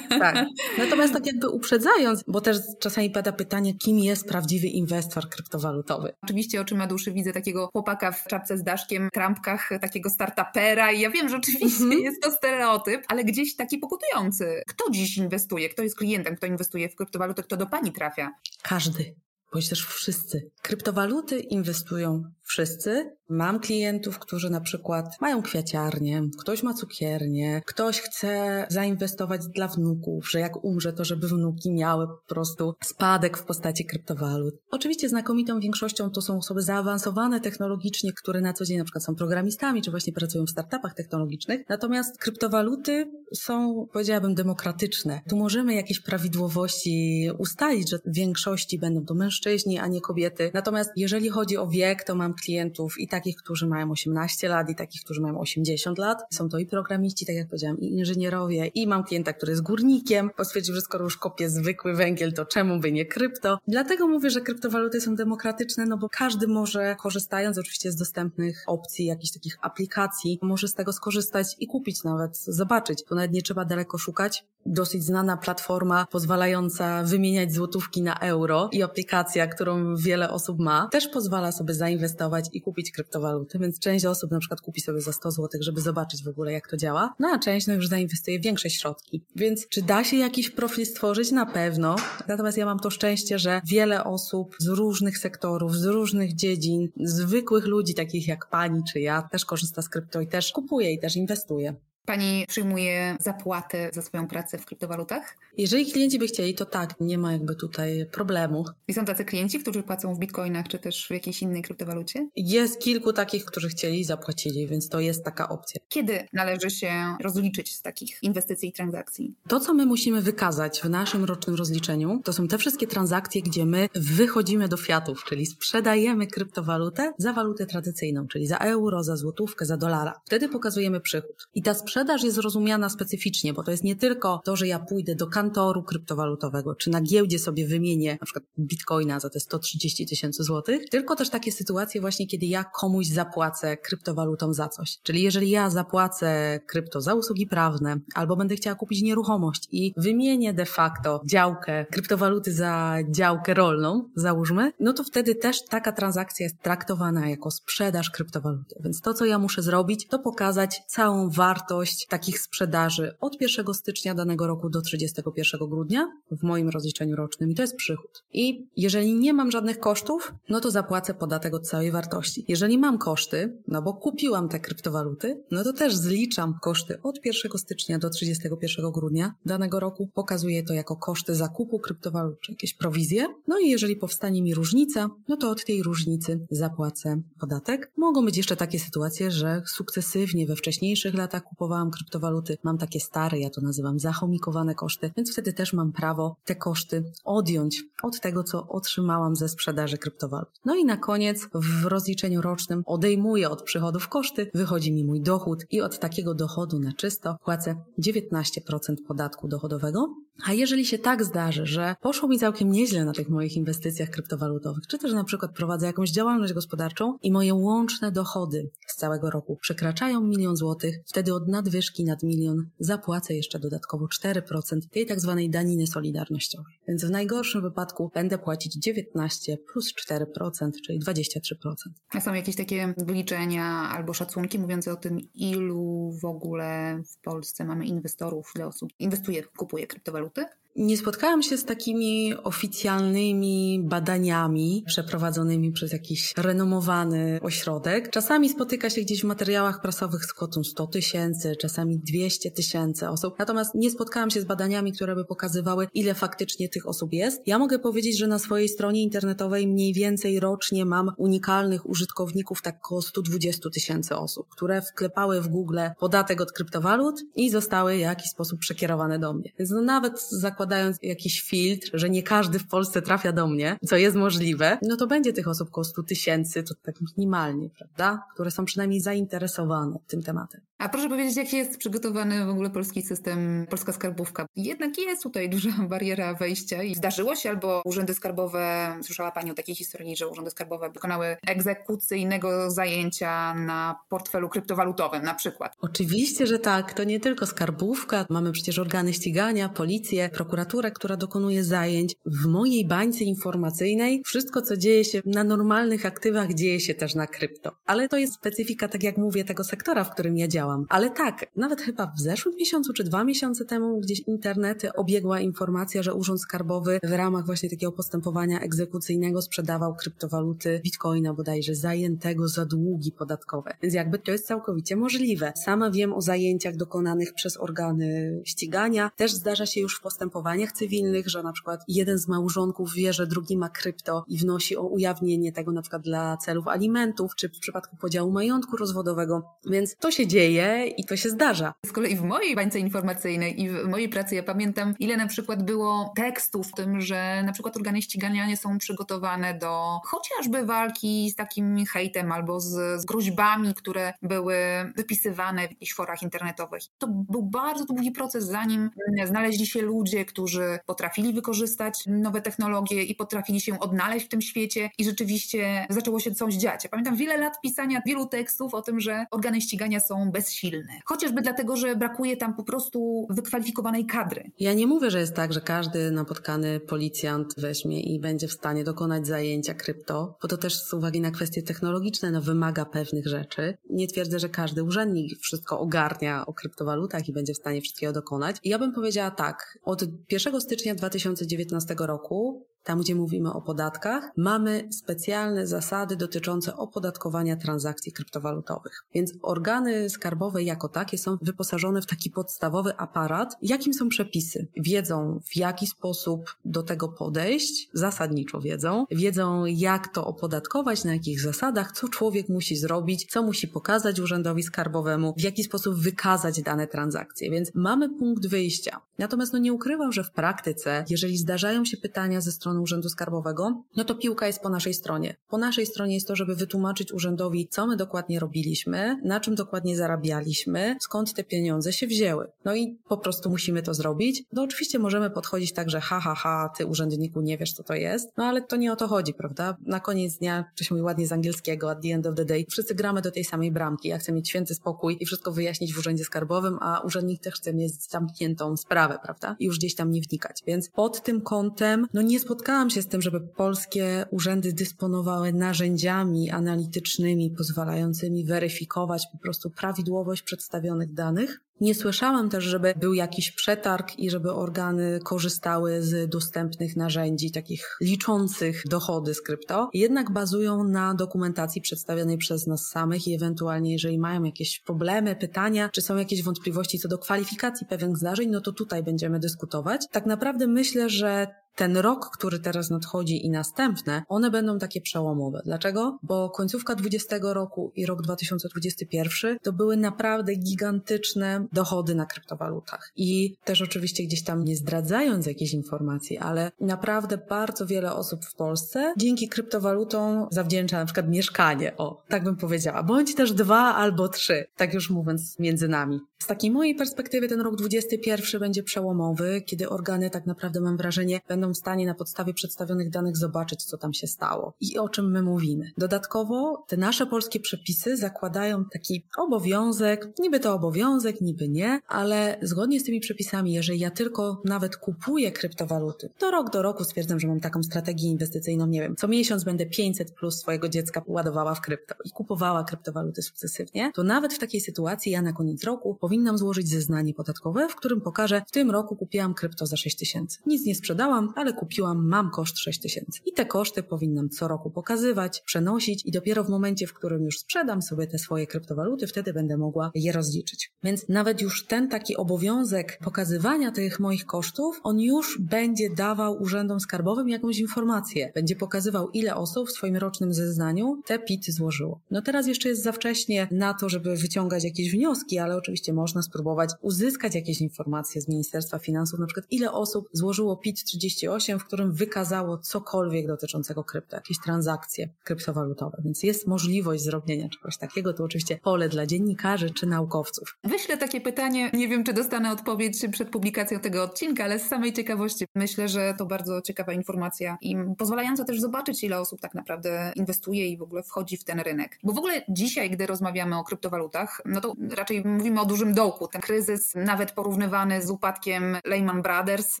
Tak. Natomiast tak jakby uprzedzając, bo też czasami pada pytanie, kim jest prawdziwy inwestor kryptowalutowy? Oczywiście oczyma duszy widzę takiego chłopaka w czapce z daszkiem, trampkach, takiego startupera i ja wiem, że oczywiście mm -hmm. jest to stereotyp, ale gdzieś taki pokutujący. Kto dziś inwestuje inwestuje, kto jest klientem, kto inwestuje w kryptowaluty, kto do Pani trafia? Każdy, bądź też wszyscy. Kryptowaluty inwestują wszyscy. Mam klientów, którzy na przykład mają kwiaciarnię, ktoś ma cukiernię, ktoś chce zainwestować dla wnuków, że jak umrze, to żeby wnuki miały po prostu spadek w postaci kryptowalut. Oczywiście znakomitą większością to są osoby zaawansowane technologicznie, które na co dzień na przykład są programistami, czy właśnie pracują w startupach technologicznych. Natomiast kryptowaluty są, powiedziałabym, demokratyczne. Tu możemy jakieś prawidłowości ustalić, że w większości będą to mężczyźni, a nie kobiety. Natomiast jeżeli chodzi o wiek, to mam klientów i takich, którzy mają 18 lat, i takich, którzy mają 80 lat. Są to i programiści, tak jak powiedziałam, i inżynierowie, i mam klienta, który jest górnikiem, bo stwierdził, że skoro już kopie zwykły węgiel, to czemu by nie krypto? Dlatego mówię, że kryptowaluty są demokratyczne, no bo każdy może, korzystając oczywiście z dostępnych opcji, jakichś takich aplikacji, może z tego skorzystać i kupić nawet, zobaczyć. Tu nawet nie trzeba daleko szukać. Dosyć znana platforma pozwalająca wymieniać złotówki na euro i aplikacja, którą wiele osób ma, też pozwala sobie zainwestować i kupić kryptowaluty, więc część osób na przykład kupi sobie za 100 zł, żeby zobaczyć w ogóle jak to działa, no a część no już zainwestuje większe środki. Więc czy da się jakiś profil stworzyć? Na pewno. Natomiast ja mam to szczęście, że wiele osób z różnych sektorów, z różnych dziedzin, zwykłych ludzi takich jak pani czy ja też korzysta z krypto i też kupuje i też inwestuje. Pani przyjmuje zapłatę za swoją pracę w kryptowalutach? Jeżeli klienci by chcieli, to tak, nie ma jakby tutaj problemu. I są tacy klienci, którzy płacą w bitcoinach czy też w jakiejś innej kryptowalucie? Jest kilku takich, którzy chcieli i zapłacili, więc to jest taka opcja. Kiedy należy się rozliczyć z takich inwestycji i transakcji? To, co my musimy wykazać w naszym rocznym rozliczeniu, to są te wszystkie transakcje, gdzie my wychodzimy do fiatów, czyli sprzedajemy kryptowalutę za walutę tradycyjną, czyli za euro, za złotówkę, za dolara. Wtedy pokazujemy przychód. I ta sprzedaż jest rozumiana specyficznie, bo to jest nie tylko to, że ja pójdę do kantoru kryptowalutowego, czy na giełdzie sobie wymienię na przykład bitcoina za te 130 tysięcy złotych, tylko też takie sytuacje właśnie, kiedy ja komuś zapłacę kryptowalutą za coś. Czyli jeżeli ja zapłacę krypto za usługi prawne, albo będę chciała kupić nieruchomość i wymienię de facto działkę kryptowaluty za działkę rolną, załóżmy, no to wtedy też taka transakcja jest traktowana jako sprzedaż kryptowaluty. Więc to, co ja muszę zrobić, to pokazać całą wartość takich sprzedaży od 1 stycznia danego roku do 31 grudnia w moim rozliczeniu rocznym i to jest przychód. I jeżeli nie mam żadnych kosztów, no to zapłacę podatek od całej wartości. Jeżeli mam koszty, no bo kupiłam te kryptowaluty, no to też zliczam koszty od 1 stycznia do 31 grudnia danego roku. Pokazuję to jako koszty zakupu kryptowalut czy jakieś prowizje. No i jeżeli powstanie mi różnica, no to od tej różnicy zapłacę podatek. Mogą być jeszcze takie sytuacje, że sukcesywnie we wcześniejszych latach kupowałam kupowałam kryptowaluty, mam takie stare, ja to nazywam zachomikowane koszty, więc wtedy też mam prawo te koszty odjąć od tego, co otrzymałam ze sprzedaży kryptowalut. No i na koniec w rozliczeniu rocznym odejmuję od przychodów koszty, wychodzi mi mój dochód i od takiego dochodu na czysto płacę 19% podatku dochodowego, a jeżeli się tak zdarzy, że poszło mi całkiem nieźle na tych moich inwestycjach kryptowalutowych, czy też na przykład prowadzę jakąś działalność gospodarczą i moje łączne dochody z całego roku przekraczają milion złotych, wtedy od nadwyżki nad milion zapłacę jeszcze dodatkowo 4% tej tak zwanej daniny solidarnościowej. Więc w najgorszym wypadku będę płacić 19 plus 4%, czyli 23%. A są jakieś takie wyliczenia albo szacunki mówiące o tym, ilu w ogóle w Polsce mamy inwestorów, ile osób inwestuje, kupuje kryptowaluty? Nie spotkałam się z takimi oficjalnymi badaniami przeprowadzonymi przez jakiś renomowany ośrodek. Czasami spotyka się gdzieś w materiałach prasowych z kwotą 100 tysięcy, czasami 200 tysięcy osób. Natomiast nie spotkałam się z badaniami, które by pokazywały, ile faktycznie tych osób jest. Ja mogę powiedzieć, że na swojej stronie internetowej mniej więcej rocznie mam unikalnych użytkowników tak około 120 tysięcy osób, które wklepały w Google podatek od kryptowalut i zostały w jakiś sposób przekierowane do mnie. Więc no nawet zakładam zakładając jakiś filtr, że nie każdy w Polsce trafia do mnie, co jest możliwe, no to będzie tych osób około 100 tysięcy, to tak minimalnie, prawda? Które są przynajmniej zainteresowane tym tematem. A proszę powiedzieć, jak jest przygotowany w ogóle polski system, polska skarbówka? Jednak jest tutaj duża [LAUGHS] bariera wejścia i zdarzyło się, albo urzędy skarbowe, słyszała Pani o takiej historii, że urzędy skarbowe wykonały egzekucyjnego zajęcia na portfelu kryptowalutowym na przykład. Oczywiście, że tak. To nie tylko skarbówka. Mamy przecież organy ścigania, policję, prokuraturę, prokuraturę, która dokonuje zajęć. W mojej bańce informacyjnej wszystko, co dzieje się na normalnych aktywach, dzieje się też na krypto. Ale to jest specyfika, tak jak mówię, tego sektora, w którym ja działam. Ale tak, nawet chyba w zeszłym miesiącu czy dwa miesiące temu gdzieś internety obiegła informacja, że Urząd Skarbowy w ramach właśnie takiego postępowania egzekucyjnego sprzedawał kryptowaluty bitcoina bodajże zajętego za długi podatkowe. Więc jakby to jest całkowicie możliwe. Sama wiem o zajęciach dokonanych przez organy ścigania. Też zdarza się już w postępowaniach cywilnych, że na przykład jeden z małżonków wie, że drugi ma krypto i wnosi o ujawnienie tego na przykład dla celów alimentów, czy w przypadku podziału majątku rozwodowego. Więc to się dzieje i to się zdarza. Z kolei w mojej bańce informacyjnej i w mojej pracy ja pamiętam, ile na przykład było tekstów w tym, że na przykład organy ścigania nie są przygotowane do chociażby walki z takim hejtem albo z, z groźbami, które były wypisywane w jakichś forach internetowych. To był bardzo długi proces, zanim znaleźli się ludzie, którzy potrafili wykorzystać nowe technologie i potrafili się odnaleźć w tym świecie i rzeczywiście zaczęło się coś dziać. Ja pamiętam wiele lat pisania wielu tekstów o tym, że organy ścigania są bezsilne. Chociażby dlatego, że brakuje tam po prostu wykwalifikowanej kadry. Ja nie mówię, że jest tak, że każdy napotkany policjant weźmie i będzie w stanie dokonać zajęcia krypto, bo to też z uwagi na kwestie technologiczne no, wymaga pewnych rzeczy. Nie twierdzę, że każdy urzędnik wszystko ogarnia o kryptowalutach i będzie w stanie wszystkiego dokonać. Ja bym powiedziała tak, od 1 stycznia 2019 roku tam gdzie mówimy o podatkach, mamy specjalne zasady dotyczące opodatkowania transakcji kryptowalutowych. Więc organy skarbowe jako takie są wyposażone w taki podstawowy aparat, jakim są przepisy. Wiedzą w jaki sposób do tego podejść, zasadniczo wiedzą, wiedzą jak to opodatkować, na jakich zasadach, co człowiek musi zrobić, co musi pokazać urzędowi skarbowemu, w jaki sposób wykazać dane transakcje. Więc mamy punkt wyjścia. Natomiast no nie ukrywam, że w praktyce, jeżeli zdarzają się pytania ze strony strony Urzędu Skarbowego, no to piłka jest po naszej stronie. Po naszej stronie jest to, żeby wytłumaczyć urzędowi, co my dokładnie robiliśmy, na czym dokładnie zarabialiśmy, skąd te pieniądze się wzięły. No i po prostu musimy to zrobić. No oczywiście możemy podchodzić tak, że ha, ha, ha, ty urzędniku nie wiesz, co to jest, no ale to nie o to chodzi, prawda? Na koniec dnia, czy się mówi ładnie z angielskiego, at the end of the day, wszyscy gramy do tej samej bramki. Ja chcę mieć święty spokój i wszystko wyjaśnić w urzędzie skarbowym, a urzędnik też chce mieć zamkniętą sprawę, prawda? I już gdzieś tam nie wnikać. Więc pod tym kątem, no nie spotkałam spotkałam się z tym, żeby polskie urzędy dysponowały narzędziami analitycznymi pozwalającymi weryfikować po prostu prawidłowość przedstawionych danych. Nie słyszałam też, żeby był jakiś przetarg i żeby organy korzystały z dostępnych narzędzi, takich liczących dochody z krypto. Jednak bazują na dokumentacji przedstawionej przez nas samych i ewentualnie, jeżeli mają jakieś problemy, pytania, czy są jakieś wątpliwości co do kwalifikacji pewnych zdarzeń, no to tutaj będziemy dyskutować. Tak naprawdę myślę, że ten rok, który teraz nadchodzi i następne, one będą takie przełomowe. Dlaczego? Bo końcówka 20 roku i rok 2021 to były naprawdę gigantyczne dochody na kryptowalutach. I też oczywiście gdzieś tam nie zdradzając jakiejś informacji, ale naprawdę bardzo wiele osób w Polsce dzięki kryptowalutom zawdzięcza na przykład mieszkanie. O, tak bym powiedziała. Bądź też dwa albo trzy, tak już mówiąc między nami. Z takiej mojej perspektywy ten rok 21 będzie przełomowy, kiedy organy tak naprawdę mam wrażenie będą w stanie na podstawie przedstawionych danych zobaczyć, co tam się stało i o czym my mówimy. Dodatkowo te nasze polskie przepisy zakładają taki obowiązek, niby to obowiązek, niby nie, ale zgodnie z tymi przepisami, jeżeli ja tylko nawet kupuję kryptowaluty, to rok do roku stwierdzam, że mam taką strategię inwestycyjną, nie wiem, co miesiąc będę 500 plus swojego dziecka ładowała w krypto i kupowała kryptowaluty sukcesywnie, to nawet w takiej sytuacji ja na koniec roku powinnam złożyć zeznanie podatkowe, w którym pokażę, w tym roku kupiłam krypto za 6 tysięcy. Nic nie sprzedałam, ale kupiłam, mam koszt 6 tysięcy. I te koszty powinnam co roku pokazywać, przenosić i dopiero w momencie, w którym już sprzedam sobie te swoje kryptowaluty, wtedy będę mogła je rozliczyć. Więc nawet już ten taki obowiązek pokazywania tych moich kosztów, on już będzie dawał urzędom skarbowym jakąś informację. Będzie pokazywał, ile osób w swoim rocznym zeznaniu te PIT złożyło. No teraz jeszcze jest za wcześnie na to, żeby wyciągać jakieś wnioski, ale oczywiście można spróbować uzyskać jakieś informacje z Ministerstwa Finansów, na przykład ile osób złożyło PIT 30 38, w którym wykazało cokolwiek dotyczącego krypto, jakieś transakcje kryptowalutowe. Więc jest możliwość zrobienia czegoś takiego. To oczywiście pole dla dziennikarzy czy naukowców. Wyślę takie pytanie, nie wiem czy dostanę odpowiedź przed publikacją tego odcinka, ale z samej ciekawości myślę, że to bardzo ciekawa informacja i pozwalająca też zobaczyć, ile osób tak naprawdę inwestuje i w ogóle wchodzi w ten rynek. Bo w ogóle dzisiaj, gdy rozmawiamy o kryptowalutach, no to raczej mówimy o dużym dołku. Ten kryzys, nawet porównywany z upadkiem Lehman Brothers,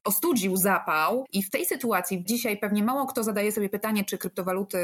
ostudził zapał i w tej sytuacji dzisiaj pewnie mało kto zadaje sobie pytanie, czy kryptowaluty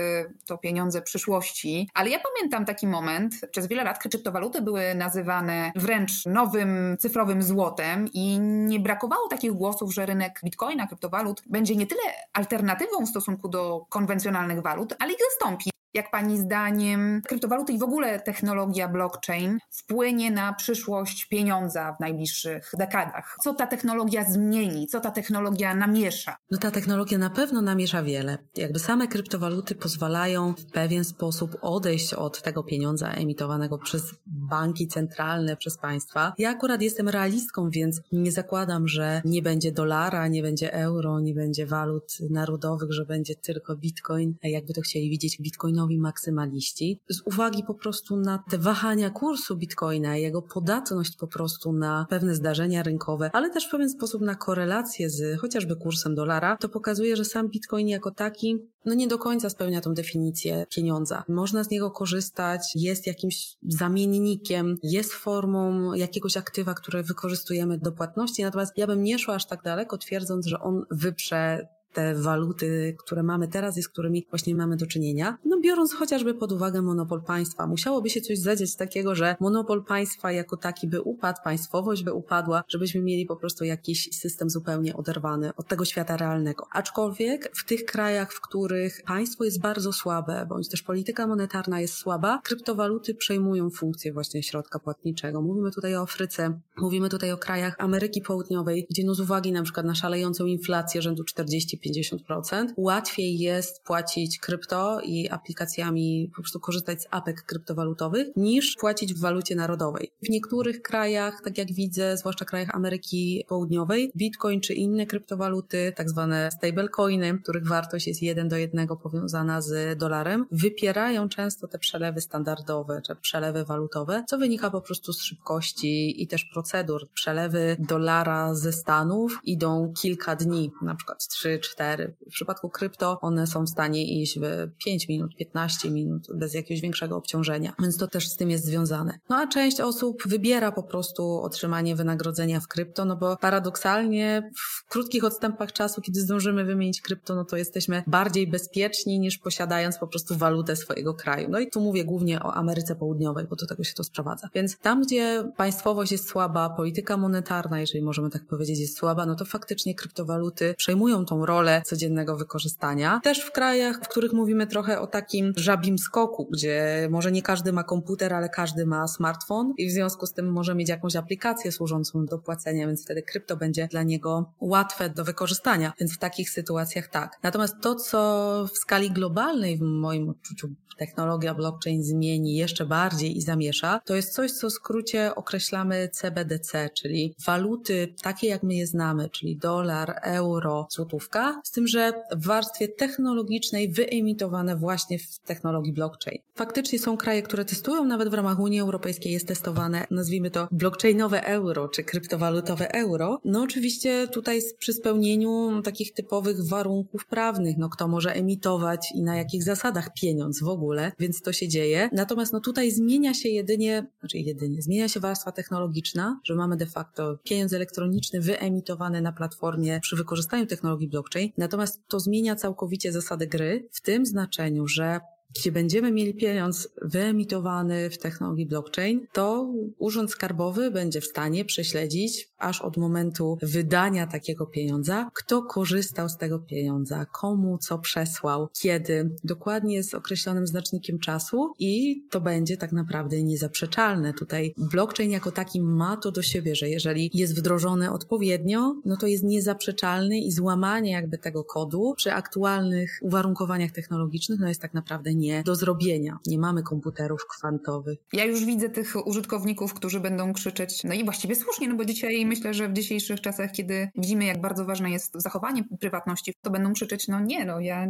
to pieniądze przyszłości, ale ja pamiętam taki moment, przez wiele lat kryptowaluty były nazywane wręcz nowym cyfrowym złotem i nie brakowało takich głosów, że rynek bitcoina, kryptowalut będzie nie tyle alternatywą w stosunku do konwencjonalnych walut, ale ich zastąpi. Jak Pani zdaniem kryptowaluty i w ogóle technologia blockchain wpłynie na przyszłość pieniądza w najbliższych dekadach? Co ta technologia zmieni? Co ta technologia namiesza? No ta technologia na pewno namiesza wiele. Jakby same kryptowaluty pozwalają w pewien sposób odejść od tego pieniądza emitowanego przez banki centralne, przez państwa. Ja akurat jestem realistką, więc nie zakładam, że nie będzie dolara, nie będzie euro, nie będzie walut narodowych, że będzie tylko bitcoin. Jakby to chcieli widzieć bitcoinowi nowi maksymaliści, z uwagi po prostu na te wahania kursu bitcoina, jego podatność po prostu na pewne zdarzenia rynkowe, ale też w pewien sposób na korelację z chociażby kursem dolara, to pokazuje, że sam bitcoin jako taki no nie do końca spełnia tą definicję pieniądza. Można z niego korzystać, jest jakimś zamiennikiem, jest formą jakiegoś aktywa, które wykorzystujemy do płatności, natomiast ja bym nie szła aż tak daleko, twierdząc, że on wyprze te waluty, które mamy teraz i z którymi właśnie mamy do czynienia. No biorąc chociażby pod uwagę monopol państwa, musiałoby się coś zadziać takiego, że monopol państwa jako taki by upadł, państwowość by upadła, żebyśmy mieli po prostu jakiś system zupełnie oderwany od tego świata realnego. Aczkolwiek w tych krajach, w których państwo jest bardzo słabe, bądź też polityka monetarna jest słaba, kryptowaluty przejmują funkcję właśnie środka płatniczego. Mówimy tutaj o Afryce, mówimy tutaj o krajach Ameryki Południowej, gdzie no z uwagi na przykład na szalejącą inflację rzędu 40 50%. Łatwiej jest płacić krypto i aplikacjami, po prostu korzystać z apek kryptowalutowych, niż płacić w walucie narodowej. W niektórych krajach, tak jak widzę, zwłaszcza krajach Ameryki Południowej, bitcoin czy inne kryptowaluty, tak zwane stablecoiny, których wartość jest jeden do jednego powiązana z dolarem, wypierają często te przelewy standardowe, czy przelewy walutowe, co wynika po prostu z szybkości i też procedur. Przelewy dolara ze Stanów idą kilka dni, na przykład 3 4. W przypadku krypto one są w stanie iść w 5 minut, 15 minut bez jakiegoś większego obciążenia, więc to też z tym jest związane. No a część osób wybiera po prostu otrzymanie wynagrodzenia w krypto, no bo paradoksalnie w krótkich odstępach czasu, kiedy zdążymy wymienić krypto, no to jesteśmy bardziej bezpieczni niż posiadając po prostu walutę swojego kraju. No i tu mówię głównie o Ameryce Południowej, bo do tego się to sprowadza. Więc tam, gdzie państwowość jest słaba, polityka monetarna, jeżeli możemy tak powiedzieć, jest słaba, no to faktycznie kryptowaluty przejmują tą rolę rolę codziennego wykorzystania. Też w krajach, w których mówimy trochę o takim żabim skoku, gdzie może nie każdy ma komputer, ale każdy ma smartfon i w związku z tym może mieć jakąś aplikację służącą do płacenia, więc wtedy krypto będzie dla niego łatwe do wykorzystania. Więc w takich sytuacjach tak. Natomiast to, co w skali globalnej w moim odczuciu technologia blockchain zmieni jeszcze bardziej i zamiesza, to jest coś, co w skrócie określamy CBDC, czyli waluty takie, jak my je znamy, czyli dolar, euro, złotówka, z tym, że w warstwie technologicznej wyemitowane właśnie w technologii blockchain. Faktycznie są kraje, które testują, nawet w ramach Unii Europejskiej jest testowane, nazwijmy to blockchainowe euro, czy kryptowalutowe euro. No oczywiście tutaj przy spełnieniu takich typowych warunków prawnych, no kto może emitować i na jakich zasadach pieniądz w ogóle, więc to się dzieje. Natomiast no tutaj zmienia się jedynie, znaczy jedynie, zmienia się warstwa technologiczna, że mamy de facto pieniądz elektroniczny wyemitowany na platformie przy wykorzystaniu technologii blockchain, Natomiast to zmienia całkowicie zasady gry w tym znaczeniu, że jeśli będziemy mieli pieniądz wyemitowany w technologii blockchain, to Urząd Skarbowy będzie w stanie prześledzić aż od momentu wydania takiego pieniądza, kto korzystał z tego pieniądza, komu co przesłał, kiedy, dokładnie z określonym znacznikiem czasu i to będzie tak naprawdę niezaprzeczalne. Tutaj blockchain jako taki ma to do siebie, że jeżeli jest wdrożony odpowiednio, no to jest niezaprzeczalny i złamanie jakby tego kodu przy aktualnych uwarunkowaniach technologicznych, no jest tak naprawdę nie do zrobienia. Nie mamy komputerów kwantowych. Ja już widzę tych użytkowników, którzy będą krzyczeć, no i właściwie słusznie, no bo dzisiaj myślę, że w dzisiejszych czasach, kiedy widzimy, jak bardzo ważne jest zachowanie prywatności, to będą krzyczeć, no nie, no ja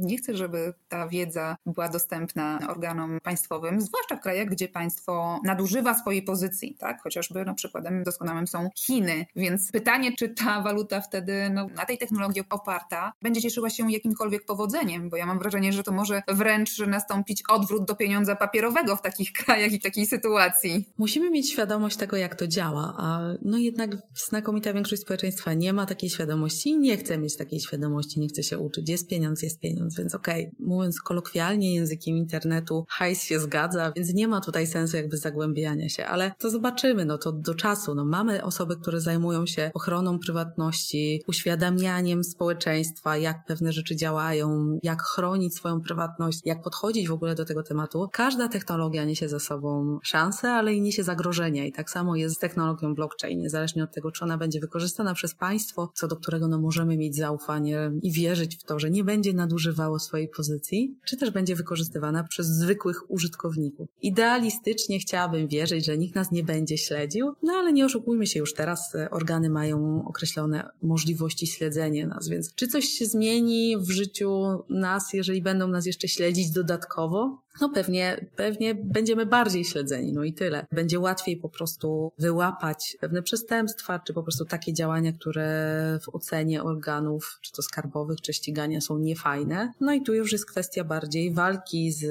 nie chcę, żeby ta wiedza była dostępna organom państwowym, zwłaszcza w krajach, gdzie państwo nadużywa swojej pozycji, tak? Chociażby no, przykładem doskonałym są Chiny, więc pytanie, czy ta waluta wtedy no, na tej technologii oparta będzie cieszyła się jakimkolwiek powodzeniem, bo ja mam wrażenie, że to może wręcz nastąpić odwrót do pieniądza papierowego w takich [LAUGHS] krajach i takiej sytuacji. Musimy mieć świadomość tego, jak to działa, a no jednak znakomita większość społeczeństwa nie ma takiej świadomości i nie chce mieć takiej świadomości, nie chce się uczyć. Jest pieniądz, jest pieniądz, więc okej, okay, mówiąc kolokwialnie językiem internetu, hajs się zgadza, więc nie ma tutaj sensu jakby zagłębiania się, ale to zobaczymy, no to do czasu, no mamy osoby, które zajmują się ochroną prywatności, uświadamianiem społeczeństwa, jak pewne rzeczy działają, jak chronić swoją prywatność, jak podchodzić w ogóle do tego tematu. Każda technologia niesie ze sobą szanse, ale i niesie zagrożenia i tak samo jest z technologią blockchain, niezależnie od tego, czy ona będzie wykorzystana przez państwo, co do którego no możemy mieć zaufanie i wierzyć w to, że nie będzie nadużywało swojej pozycji, czy też będzie wykorzystywana przez zwykłych użytkowników. Idealistycznie chciałabym wierzyć, że nikt nas nie będzie śledził, no ale nie oszukujmy się już teraz, e, organy mają określone możliwości śledzenia nas, więc czy coś się zmieni w życiu nas, jeżeli będą nas jeszcze śledzić dodatkowo? No pewnie, pewnie będziemy bardziej śledzeni, no i tyle. Będzie łatwiej po prostu wyłapać pewne przestępstwa, czy po prostu takie działania, które w ocenie organów, czy to skarbowych, czy ścigania są niefajne. No i tu już jest kwestia bardziej walki z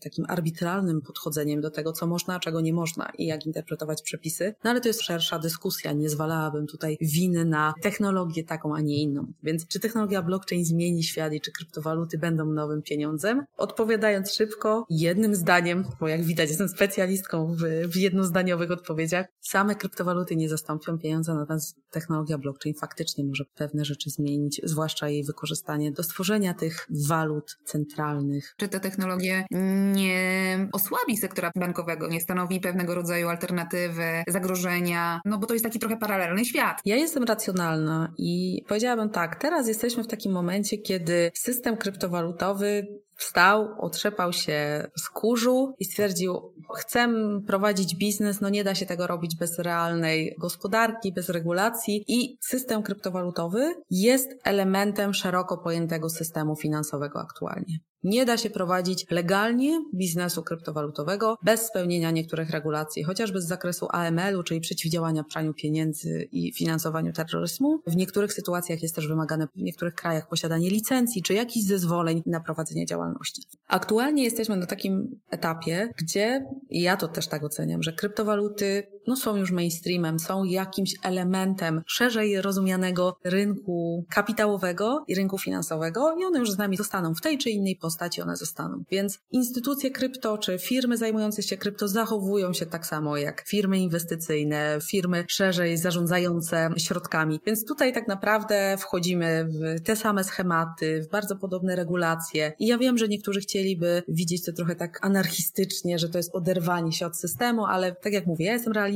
takim arbitralnym podchodzeniem do tego, co można, a czego nie można i jak interpretować przepisy. No ale to jest szersza dyskusja, nie zwalałabym tutaj winy na technologię taką, a nie inną. Więc czy technologia blockchain zmieni świat i czy kryptowaluty będą nowym pieniądzem? Odpowiadając szybko, szybko, jednym zdaniem, bo jak widać jestem specjalistką w, w jednozdaniowych odpowiedziach, same kryptowaluty nie zastąpią pieniądza, natomiast technologia blockchain faktycznie może pewne rzeczy zmienić, zwłaszcza jej wykorzystanie do stworzenia tych walut centralnych. Czy te technologie nie osłabi sektora bankowego, nie stanowi pewnego rodzaju alternatywy, zagrożenia, no bo to jest taki trochę paralelny świat. Ja jestem racjonalna i powiedziałabym tak, teraz jesteśmy w takim momencie, kiedy system kryptowalutowy wstał, otrzepał się z kurzu i stwierdził, chcę prowadzić biznes, no nie da się tego robić bez realnej gospodarki, bez regulacji i system kryptowalutowy jest elementem szeroko pojętego systemu finansowego aktualnie. Nie da się prowadzić legalnie biznesu kryptowalutowego bez spełnienia niektórych regulacji, chociażby z zakresu AML-u, czyli przeciwdziałania praniu pieniędzy i finansowaniu terroryzmu. W niektórych sytuacjach jest też wymagane w niektórych krajach posiadanie licencji czy jakichś zezwoleń na prowadzenie działalności. Aktualnie jesteśmy na takim etapie, gdzie, i ja to też tak oceniam, że kryptowaluty no, są już mainstreamem, są jakimś elementem szerzej rozumianego rynku kapitałowego i rynku finansowego i one już z nami zostaną w tej czy innej postaci, one zostaną. Więc instytucje krypto czy firmy zajmujące się krypto zachowują się tak samo jak firmy inwestycyjne, firmy szerzej zarządzające środkami. Więc tutaj tak naprawdę wchodzimy w te same schematy, w bardzo podobne regulacje. I ja wiem, że niektórzy chcieliby widzieć to trochę tak anarchistycznie, że to jest oderwanie się od systemu, ale tak jak mówię, ja jestem realistą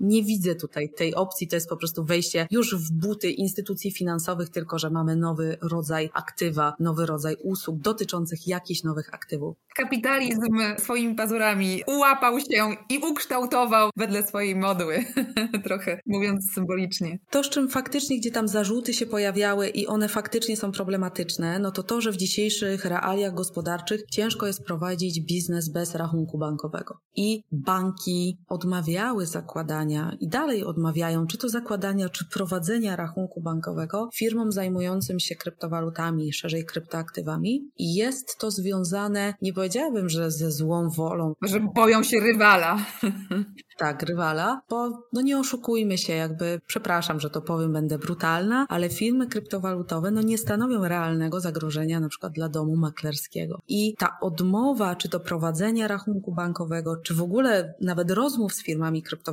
nie widzę tutaj tej opcji, to jest po prostu wejście już w buty instytucji finansowych, tylko że mamy nowy rodzaj aktywa, nowy rodzaj usług dotyczących jakichś nowych aktywów. Kapitalizm swoimi pazurami ułapał się i ukształtował wedle swojej modły, [LAUGHS] trochę mówiąc symbolicznie. To, z czym faktycznie gdzie tam zarzuty się pojawiały i one faktycznie są problematyczne, no to to, że w dzisiejszych realiach gospodarczych ciężko jest prowadzić biznes bez rachunku bankowego. I banki odmawiały za zakładania i dalej odmawiają, czy to zakładania, czy prowadzenia rachunku bankowego firmom zajmującym się kryptowalutami, szerzej kryptoaktywami. I jest to związane, nie powiedziałabym, że ze złą wolą. Że boją się rywala. [LAUGHS] tak, rywala, bo no nie oszukujmy się, jakby, przepraszam, że to powiem, będę brutalna, ale firmy kryptowalutowe no nie stanowią realnego zagrożenia na przykład dla domu maklerskiego. I ta odmowa, czy to prowadzenia rachunku bankowego, czy w ogóle nawet rozmów z firmami kryptowalutowymi,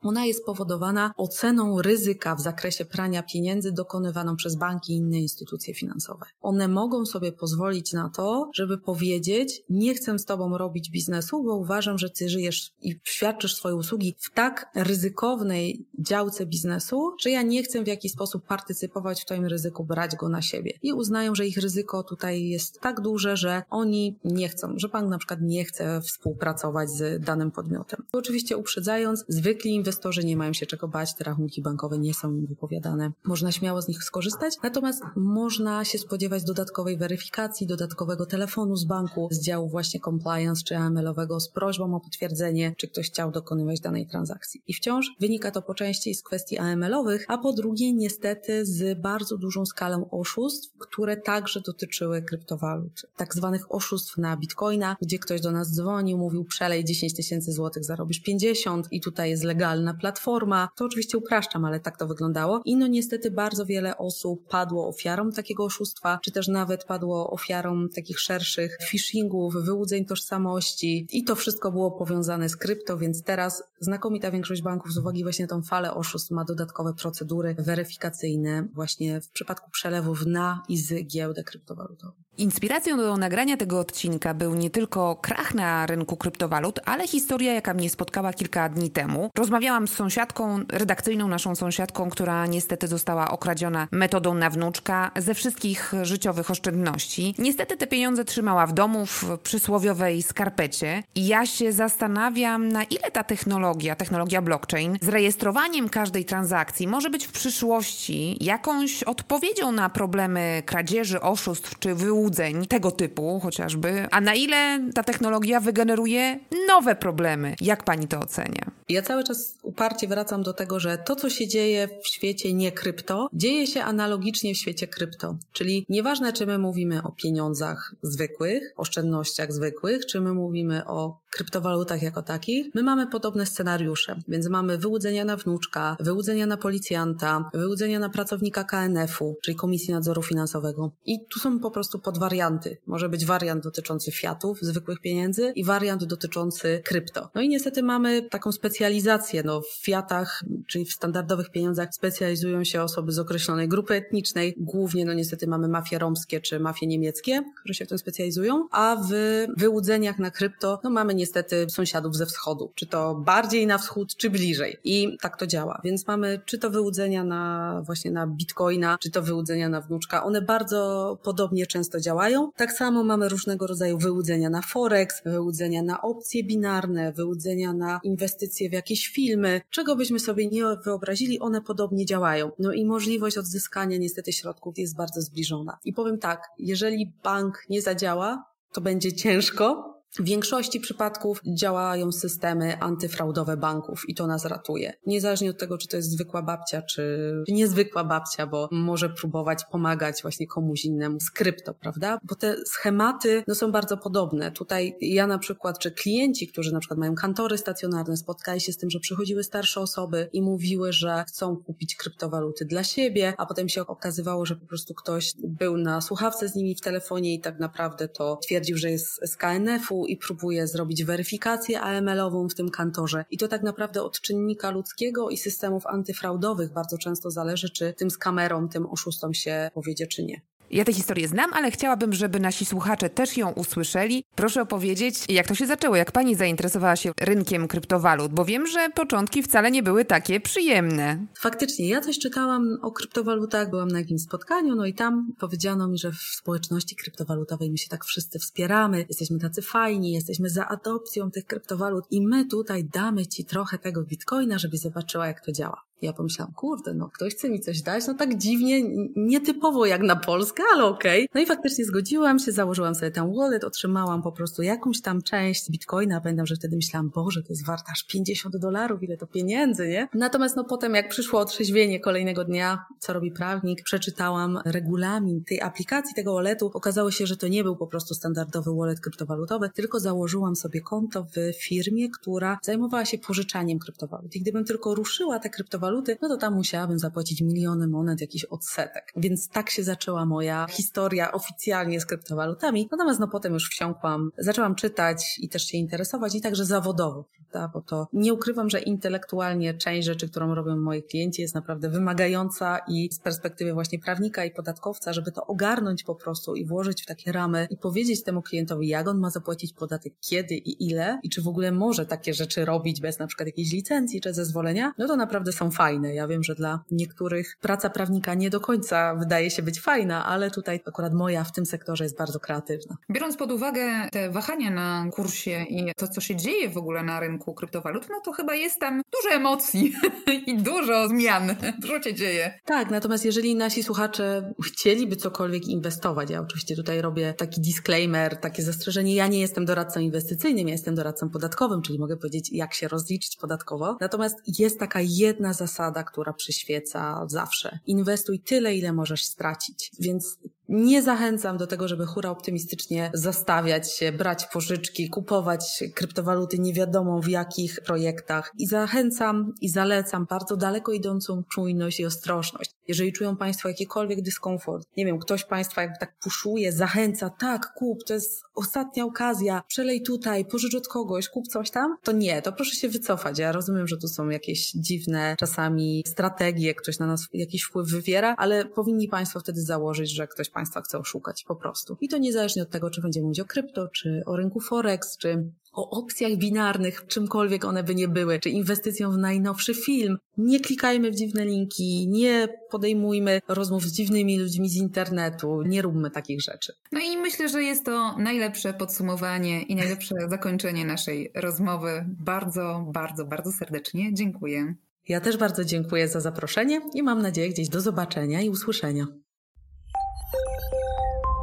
ona jest powodowana oceną ryzyka w zakresie prania pieniędzy dokonywaną przez banki i inne instytucje finansowe. One mogą sobie pozwolić na to, żeby powiedzieć, nie chcę z tobą robić biznesu, bo uważam, że ty żyjesz i świadczysz swoje usługi w tak ryzykownej działce biznesu, że ja nie chcę w jakiś sposób partycypować w twoim ryzyku, brać go na siebie. I uznają, że ich ryzyko tutaj jest tak duże, że oni nie chcą, że bank na przykład nie chce współpracować z danym podmiotem. Oczywiście uprzedzając, zwykli inwestorzy nie mają się czego bać, te rachunki bankowe nie są im wypowiadane. Można śmiało z nich skorzystać, natomiast można się spodziewać dodatkowej weryfikacji, dodatkowego telefonu z banku, z działu właśnie compliance czy AML-owego z prośbą o potwierdzenie, czy ktoś chciał dokonywać danej transakcji. I wciąż wynika to po części z kwestii AML-owych, a po drugie niestety z bardzo dużą skalą oszustw, które także dotyczyły kryptowalut. Tak zwanych oszustw na bitcoina, gdzie ktoś do nas dzwonił, mówił przelej 10 tysięcy złotych, zarobisz 50 i tutaj jest legalna platforma. To oczywiście upraszczam, ale tak to wyglądało. I no niestety bardzo wiele osób padło ofiarą takiego oszustwa, czy też nawet padło ofiarą takich szerszych phishingów, wyłudzeń tożsamości i to wszystko było powiązane z krypto, więc teraz znakomita większość banków z uwagi właśnie na tą falę oszustw ma dodatkowe procedury weryfikacyjne właśnie w przypadku przelewów na i z giełdę kryptowalutową. Inspiracją do nagrania tego odcinka był nie tylko krach na rynku kryptowalut, ale historia, jaka mnie spotkała kilka dni temu. Rozmawiałam z sąsiadką, redakcyjną naszą sąsiadką, która niestety została okradziona metodą na wnuczka ze wszystkich życiowych oszczędności. Niestety te pieniądze trzymała w domu w przysłowiowej skarpecie i ja się zastanawiam, na ile ta technologia, technologia blockchain, z rejestrowaniem każdej transakcji może być w przyszłości jakąś odpowiedzią na problemy kradzieży, oszustw czy wyłudzeń tego typu chociażby, a na ile ta technologia wygeneruje nowe problemy. Jak pani to ocenia? Ja cały czas uparcie wracam do tego, że to, co się dzieje w świecie nie krypto, dzieje się analogicznie w świecie krypto. Czyli nieważne, czy my mówimy o pieniądzach zwykłych, oszczędnościach zwykłych, czy my mówimy o kryptowalutach jako takich, my mamy podobne scenariusze. Więc mamy wyłudzenia na wnuczka, wyłudzenia na policjanta, wyłudzenia na pracownika KNF-u, czyli Komisji Nadzoru Finansowego. I tu są po prostu podwarianty. Może być wariant dotyczący fiatów, zwykłych pieniędzy i wariant dotyczący krypto. No i niestety mamy taką specjalizację. No, w fiatach, czyli w standardowych pieniądzach specjalizują się osoby z określonej grupy etnicznej. Głównie, no niestety mamy mafie romskie czy mafie niemieckie, które się w tym specjalizują, a w wyłudzeniach na krypto, no mamy niestety sąsiadów ze wschodu, czy to bardziej na wschód, czy bliżej. I tak to działa. Więc mamy czy to wyłudzenia na właśnie na bitcoina, czy to wyłudzenia na wnuczka. One bardzo podobnie często działają. Tak samo mamy różnego rodzaju wyłudzenia na forex, wyłudzenia na opcje binarne, wyłudzenia na inwestycje w jakieś filmy. Czego byśmy sobie nie wyobrazili, one podobnie działają. No i możliwość odzyskania niestety środków jest bardzo zbliżona. I powiem tak, jeżeli bank nie zadziała, to będzie ciężko, w większości przypadków działają systemy antyfraudowe banków i to nas ratuje. Niezależnie od tego, czy to jest zwykła babcia, czy niezwykła babcia, bo może próbować pomagać właśnie komuś innemu z krypto, prawda? Bo te schematy no, są bardzo podobne. Tutaj ja na przykład, czy klienci, którzy na przykład mają kantory stacjonarne, spotkali się z tym, że przychodziły starsze osoby i mówiły, że chcą kupić kryptowaluty dla siebie, a potem się okazywało, że po prostu ktoś był na słuchawce z nimi w telefonie i tak naprawdę to twierdził, że jest z KNF-u i próbuje zrobić weryfikację AML-ową w tym kantorze. I to tak naprawdę od czynnika ludzkiego i systemów antyfraudowych bardzo często zależy, czy tym z kamerą, tym oszustom się powiedzie, czy nie. Ja tę historię znam, ale chciałabym, żeby nasi słuchacze też ją usłyszeli. Proszę opowiedzieć, jak to się zaczęło, jak pani zainteresowała się rynkiem kryptowalut, bo wiem, że początki wcale nie były takie przyjemne. Faktycznie, ja coś czytałam o kryptowalutach, byłam na jakimś spotkaniu, no i tam powiedziano mi, że w społeczności kryptowalutowej my się tak wszyscy wspieramy, jesteśmy tacy fajni, jesteśmy za adopcją tych kryptowalut i my tutaj damy ci trochę tego bitcoina, żebyś zobaczyła, jak to działa. Ja pomyślałam, kurde, no ktoś chce mi coś dać, no tak dziwnie, nietypowo jak na Polskę, ale okej. Okay. No i faktycznie zgodziłam się, założyłam sobie ten wallet, otrzymałam po prostu jakąś tam część bitcoina. Pamiętam, że wtedy myślałam, Boże, to jest warte aż 50 dolarów, ile to pieniędzy, nie? Natomiast no potem jak przyszło otrzeźwienie kolejnego dnia, co robi prawnik, przeczytałam regulamin tej aplikacji, tego walletu. Okazało się, że to nie był po prostu standardowy wallet kryptowalutowy, tylko założyłam sobie konto w firmie, która zajmowała się pożyczaniem kryptowalut. I gdybym tylko ruszyła te kryptowaluty, no to tam musiałabym zapłacić miliony monet, jakiś odsetek. Więc tak się zaczęła moja historia oficjalnie z kryptowalutami. Natomiast no potem już wsiąkłam, zaczęłam czytać i też się interesować i także zawodowo, prawda? Bo to nie ukrywam, że intelektualnie część rzeczy, którą robią moi klienci jest naprawdę wymagająca i z perspektywy właśnie prawnika i podatkowca, żeby to ogarnąć po prostu i włożyć w takie ramy i powiedzieć temu klientowi, jak on ma zapłacić podatek, kiedy i ile i czy w ogóle może takie rzeczy robić bez na przykład jakiejś licencji czy zezwolenia, no to naprawdę są fajne. Ja wiem, że dla niektórych praca prawnika nie do końca wydaje się być fajna, ale tutaj akurat moja w tym sektorze jest bardzo kreatywna. Biorąc pod uwagę te wahania na kursie i to, co się dzieje w ogóle na rynku kryptowalut, no to chyba jest tam dużo emocji [LAUGHS] i dużo zmian. Dużo się dzieje. Tak, natomiast jeżeli nasi słuchacze chcieliby cokolwiek inwestować, ja oczywiście tutaj robię taki disclaimer, takie zastrzeżenie, ja nie jestem doradcą inwestycyjnym, ja jestem doradcą podatkowym, czyli mogę powiedzieć, jak się rozliczyć podatkowo. Natomiast jest taka jedna zasada, która przyświeca zawsze. Inwestuj tyle, ile możesz stracić. Więc nie zachęcam do tego, żeby hura optymistycznie zastawiać się, brać pożyczki, kupować kryptowaluty nie wiadomo w jakich projektach. I zachęcam i zalecam bardzo daleko idącą czujność i ostrożność. Jeżeli czują Państwo jakikolwiek dyskomfort, nie wiem, ktoś Państwa jakby tak puszuje, zachęca, tak, kup, to jest ostatnia okazja, przelej tutaj, pożycz od kogoś, kup coś tam, to nie, to proszę się wycofać. Ja rozumiem, że tu są jakieś dziwne czasami strategie, ktoś na nas jakiś wpływ wywiera, ale powinni Państwo wtedy założyć, że ktoś Państwa chce oszukać po prostu. I to niezależnie od tego, czy będziemy mówić o krypto, czy o rynku Forex, czy o opcjach binarnych, czymkolwiek one by nie były, czy inwestycją w najnowszy film. Nie klikajmy w dziwne linki, nie podejmujmy rozmów z dziwnymi ludźmi z internetu, nie róbmy takich rzeczy. No i myślę, że jest to najlepsze podsumowanie i najlepsze [LAUGHS] zakończenie naszej rozmowy. Bardzo, bardzo, bardzo serdecznie dziękuję. Ja też bardzo dziękuję za zaproszenie i mam nadzieję gdzieś do zobaczenia i usłyszenia.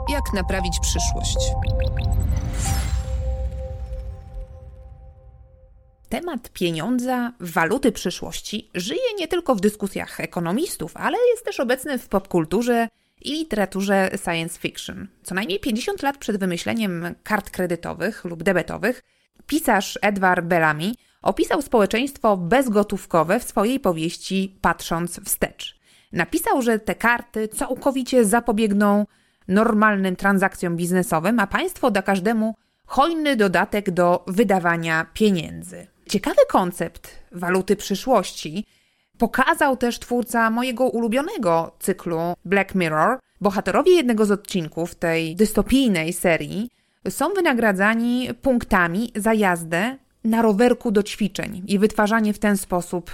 Jak naprawić przyszłość? Temat pieniądza, waluty przyszłości żyje nie tylko w dyskusjach ekonomistów, ale jest też obecny w popkulturze i literaturze science fiction. Co najmniej 50 lat przed wymyśleniem kart kredytowych lub debetowych, pisarz Edward Bellamy opisał społeczeństwo bezgotówkowe w swojej powieści Patrząc wstecz. Napisał, że te karty całkowicie zapobiegną normalnym transakcjom biznesowym, a państwo da każdemu hojny dodatek do wydawania pieniędzy. Ciekawy koncept waluty przyszłości pokazał też twórca mojego ulubionego cyklu Black Mirror. Bohaterowie jednego z odcinków tej dystopijnej serii są wynagradzani punktami za jazdę na rowerku do ćwiczeń i wytwarzanie w ten sposób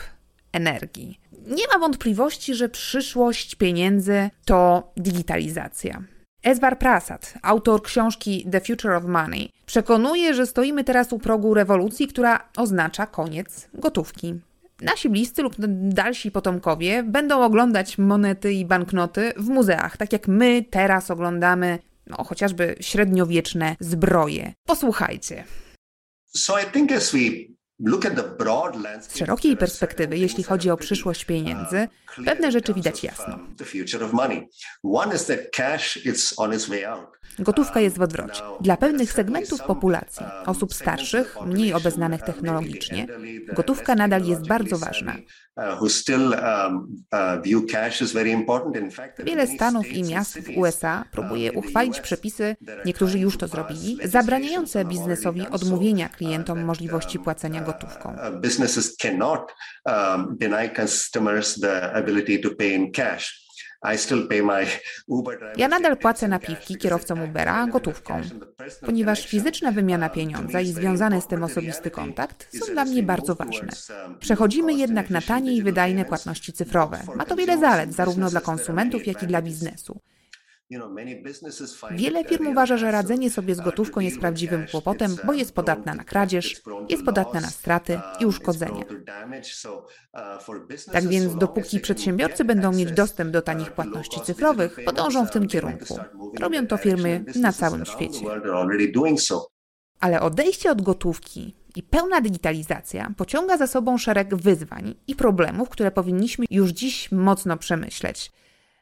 energii. Nie ma wątpliwości, że przyszłość pieniędzy to digitalizacja. Eswar Prasad, autor książki The Future of Money, przekonuje, że stoimy teraz u progu rewolucji, która oznacza koniec gotówki. Nasi bliscy lub dalsi potomkowie będą oglądać monety i banknoty w muzeach, tak jak my teraz oglądamy no, chociażby średniowieczne zbroje. Posłuchajcie. So I think as we z szerokiej perspektywy, jeśli chodzi o przyszłość pieniędzy, pewne rzeczy widać jasno. Gotówka jest w odwrocie. Dla pewnych segmentów populacji, osób starszych, mniej obeznanych technologicznie, gotówka nadal jest bardzo ważna. Wiele stanów i miast w USA próbuje uchwalić przepisy, niektórzy już to zrobili, zabraniające biznesowi odmówienia klientom możliwości płacenia gotówką. Businesses cannot deny customers the ability to pay in cash. Ja nadal płacę napiwki kierowcom Ubera gotówką, ponieważ fizyczna wymiana pieniądza i związany z tym osobisty kontakt są dla mnie bardzo ważne. Przechodzimy jednak na tanie i wydajne płatności cyfrowe. Ma to wiele zalet, zarówno dla konsumentów, jak i dla biznesu. Wiele firm uważa, że radzenie sobie z gotówką jest prawdziwym kłopotem, bo jest podatna na kradzież, jest podatna na straty i uszkodzenia. Tak więc, dopóki przedsiębiorcy będą mieć dostęp do tanich płatności cyfrowych, podążą w tym kierunku. Robią to firmy na całym świecie. Ale odejście od gotówki i pełna digitalizacja pociąga za sobą szereg wyzwań i problemów, które powinniśmy już dziś mocno przemyśleć.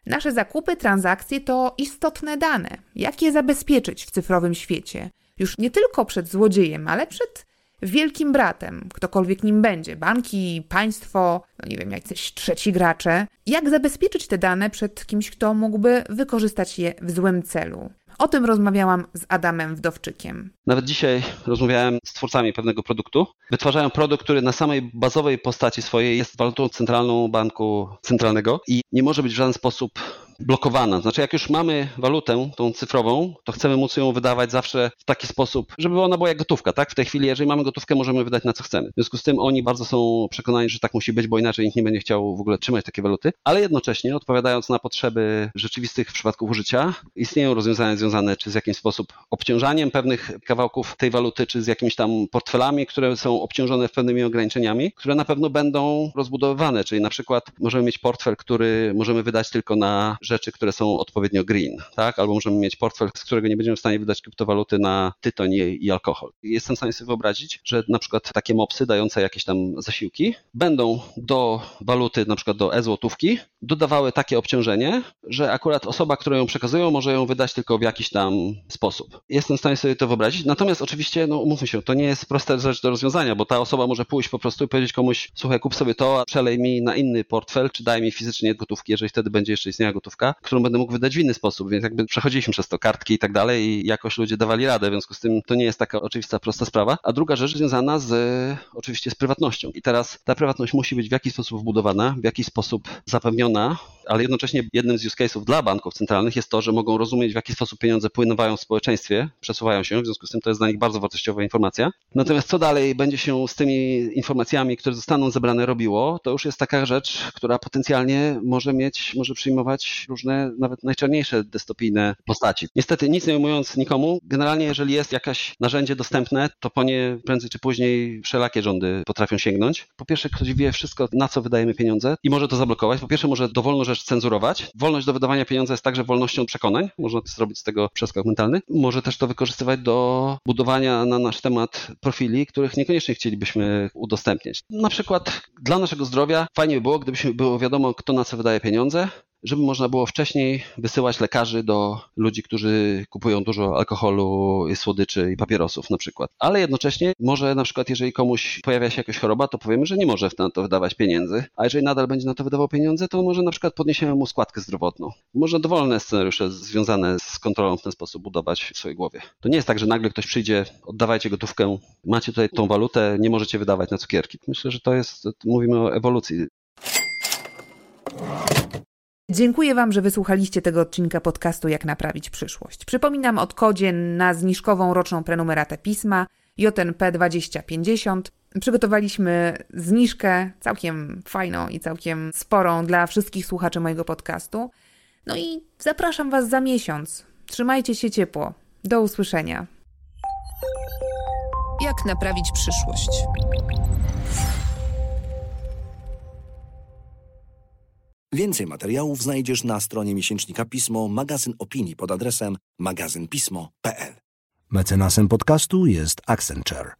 Nasze zakupy, transakcje to istotne dane. Jak je zabezpieczyć w cyfrowym świecie? Już nie tylko przed złodziejem, ale przed wielkim bratem, ktokolwiek nim będzie, banki, państwo, no nie wiem, jacyś trzeci gracze, jak zabezpieczyć te dane przed kimś, kto mógłby wykorzystać je w złym celu. O tym rozmawiałam z Adamem Wdowczykiem. Nawet dzisiaj rozmawiałem z twórcami pewnego produktu. Wytwarzają produkt, który na samej bazowej postaci swojej jest walutą centralną banku centralnego i nie może być w żaden sposób blokowana. Znaczy, jak już mamy walutę, tą cyfrową, to chcemy móc ją wydawać zawsze w taki sposób, żeby ona była jak gotówka, tak? W tej chwili, jeżeli mamy gotówkę, możemy wydać na co chcemy. W związku z tym oni bardzo są przekonani, że tak musi być, bo inaczej nikt nie będzie chciał w ogóle trzymać takie waluty, ale jednocześnie odpowiadając na potrzeby rzeczywistych przypadków użycia, istnieją rozwiązania związane czy z jakimś sposób obciążaniem pewnych kawałków tej waluty, czy z jakimiś tam portfelami, które są obciążone pewnymi ograniczeniami, które na pewno będą rozbudowywane, czyli na przykład możemy mieć portfel, który możemy wydać tylko na rzeczy, które są odpowiednio green, tak? Albo możemy mieć portfel, z którego nie będziemy w stanie wydać kryptowaluty na tytoń i alkohol. Jestem w stanie sobie wyobrazić, że na przykład takie mopsy dające jakieś tam zasiłki będą do waluty, na przykład do e-złotówki, dodawały takie obciążenie, że akurat osoba, która ją przekazują, może ją wydać tylko w jakiś tam sposób. Jestem w stanie sobie to wyobrazić. Natomiast oczywiście, no umówmy się, to nie jest prosta rzecz do rozwiązania, bo ta osoba może pójść po prostu i powiedzieć komuś, słuchaj, kup sobie to, a przelej mi na inny portfel, czy daj mi fizycznie gotówki, jeżeli wtedy będzie jeszcze istniała gotówka którą będę mógł wydać w inny sposób, więc jakby przechodziliśmy przez to kartki i tak dalej i jakoś ludzie dawali radę, w związku z tym to nie jest taka oczywista, prosta sprawa. A druga rzecz związana z oczywiście z prywatnością. I teraz ta prywatność musi być w jakiś sposób wbudowana, w jakiś sposób zapewniona, ale jednocześnie jednym z use case'ów dla banków centralnych jest to, że mogą rozumieć, w jaki sposób pieniądze płynęwają w społeczeństwie, przesuwają się, w związku z tym to jest dla nich bardzo wartościowa informacja. Natomiast co dalej będzie się z tymi informacjami, które zostaną zebrane robiło, to już jest taka rzecz, która potencjalnie może mieć, może przyjmować różne, nawet najczarniejsze dystopijne postaci. Niestety, nic nie ujmując nikomu, generalnie jeżeli jest jakaś narzędzie dostępne, to po nie prędzej czy później wszelakie rządy potrafią sięgnąć. Po pierwsze, ktoś wie wszystko, na co wydajemy pieniądze i może to zablokować. Po pierwsze, może dowolną rzecz cenzurować. Wolność do wydawania pieniądza jest także wolnością przekonań. Można zrobić z tego przeskok mentalny. Może też to wykorzystywać do budowania na nasz temat profili, których niekoniecznie chcielibyśmy udostępnić. Na przykład dla naszego zdrowia fajnie by było, gdybyśmy było wiadomo, kto na co wydaje pieniądze, żeby można było wcześniej wysyłać lekarzy do ludzi, którzy kupują dużo alkoholu, słodyczy i papierosów na przykład. Ale jednocześnie może na przykład jeżeli komuś pojawia się jakaś choroba, to powiemy, że nie może na to wydawać pieniędzy, a jeżeli nadal będzie na to wydawał pieniądze, to może na przykład podniesiemy mu składkę zdrowotną. Można dowolne scenariusze związane z kontrolą w ten sposób budować w swojej głowie. To nie jest tak, że nagle ktoś przyjdzie, oddawajcie gotówkę, macie tutaj tą walutę, nie możecie wydawać na cukierki. Myślę, że to jest, mówimy o ewolucji. Dziękuję Wam, że wysłuchaliście tego odcinka podcastu Jak naprawić przyszłość. Przypominam o kodzie na zniżkową roczną prenumeratę pisma JNP 2050. Przygotowaliśmy zniżkę całkiem fajną i całkiem sporą dla wszystkich słuchaczy mojego podcastu. No i zapraszam Was za miesiąc. Trzymajcie się ciepło. Do usłyszenia. Jak naprawić przyszłość? Więcej materiałów znajdziesz na stronie miesięcznika Pismo, magazyn opinii pod adresem magazynpismo.pl. Mecenasem podcastu jest Accenture.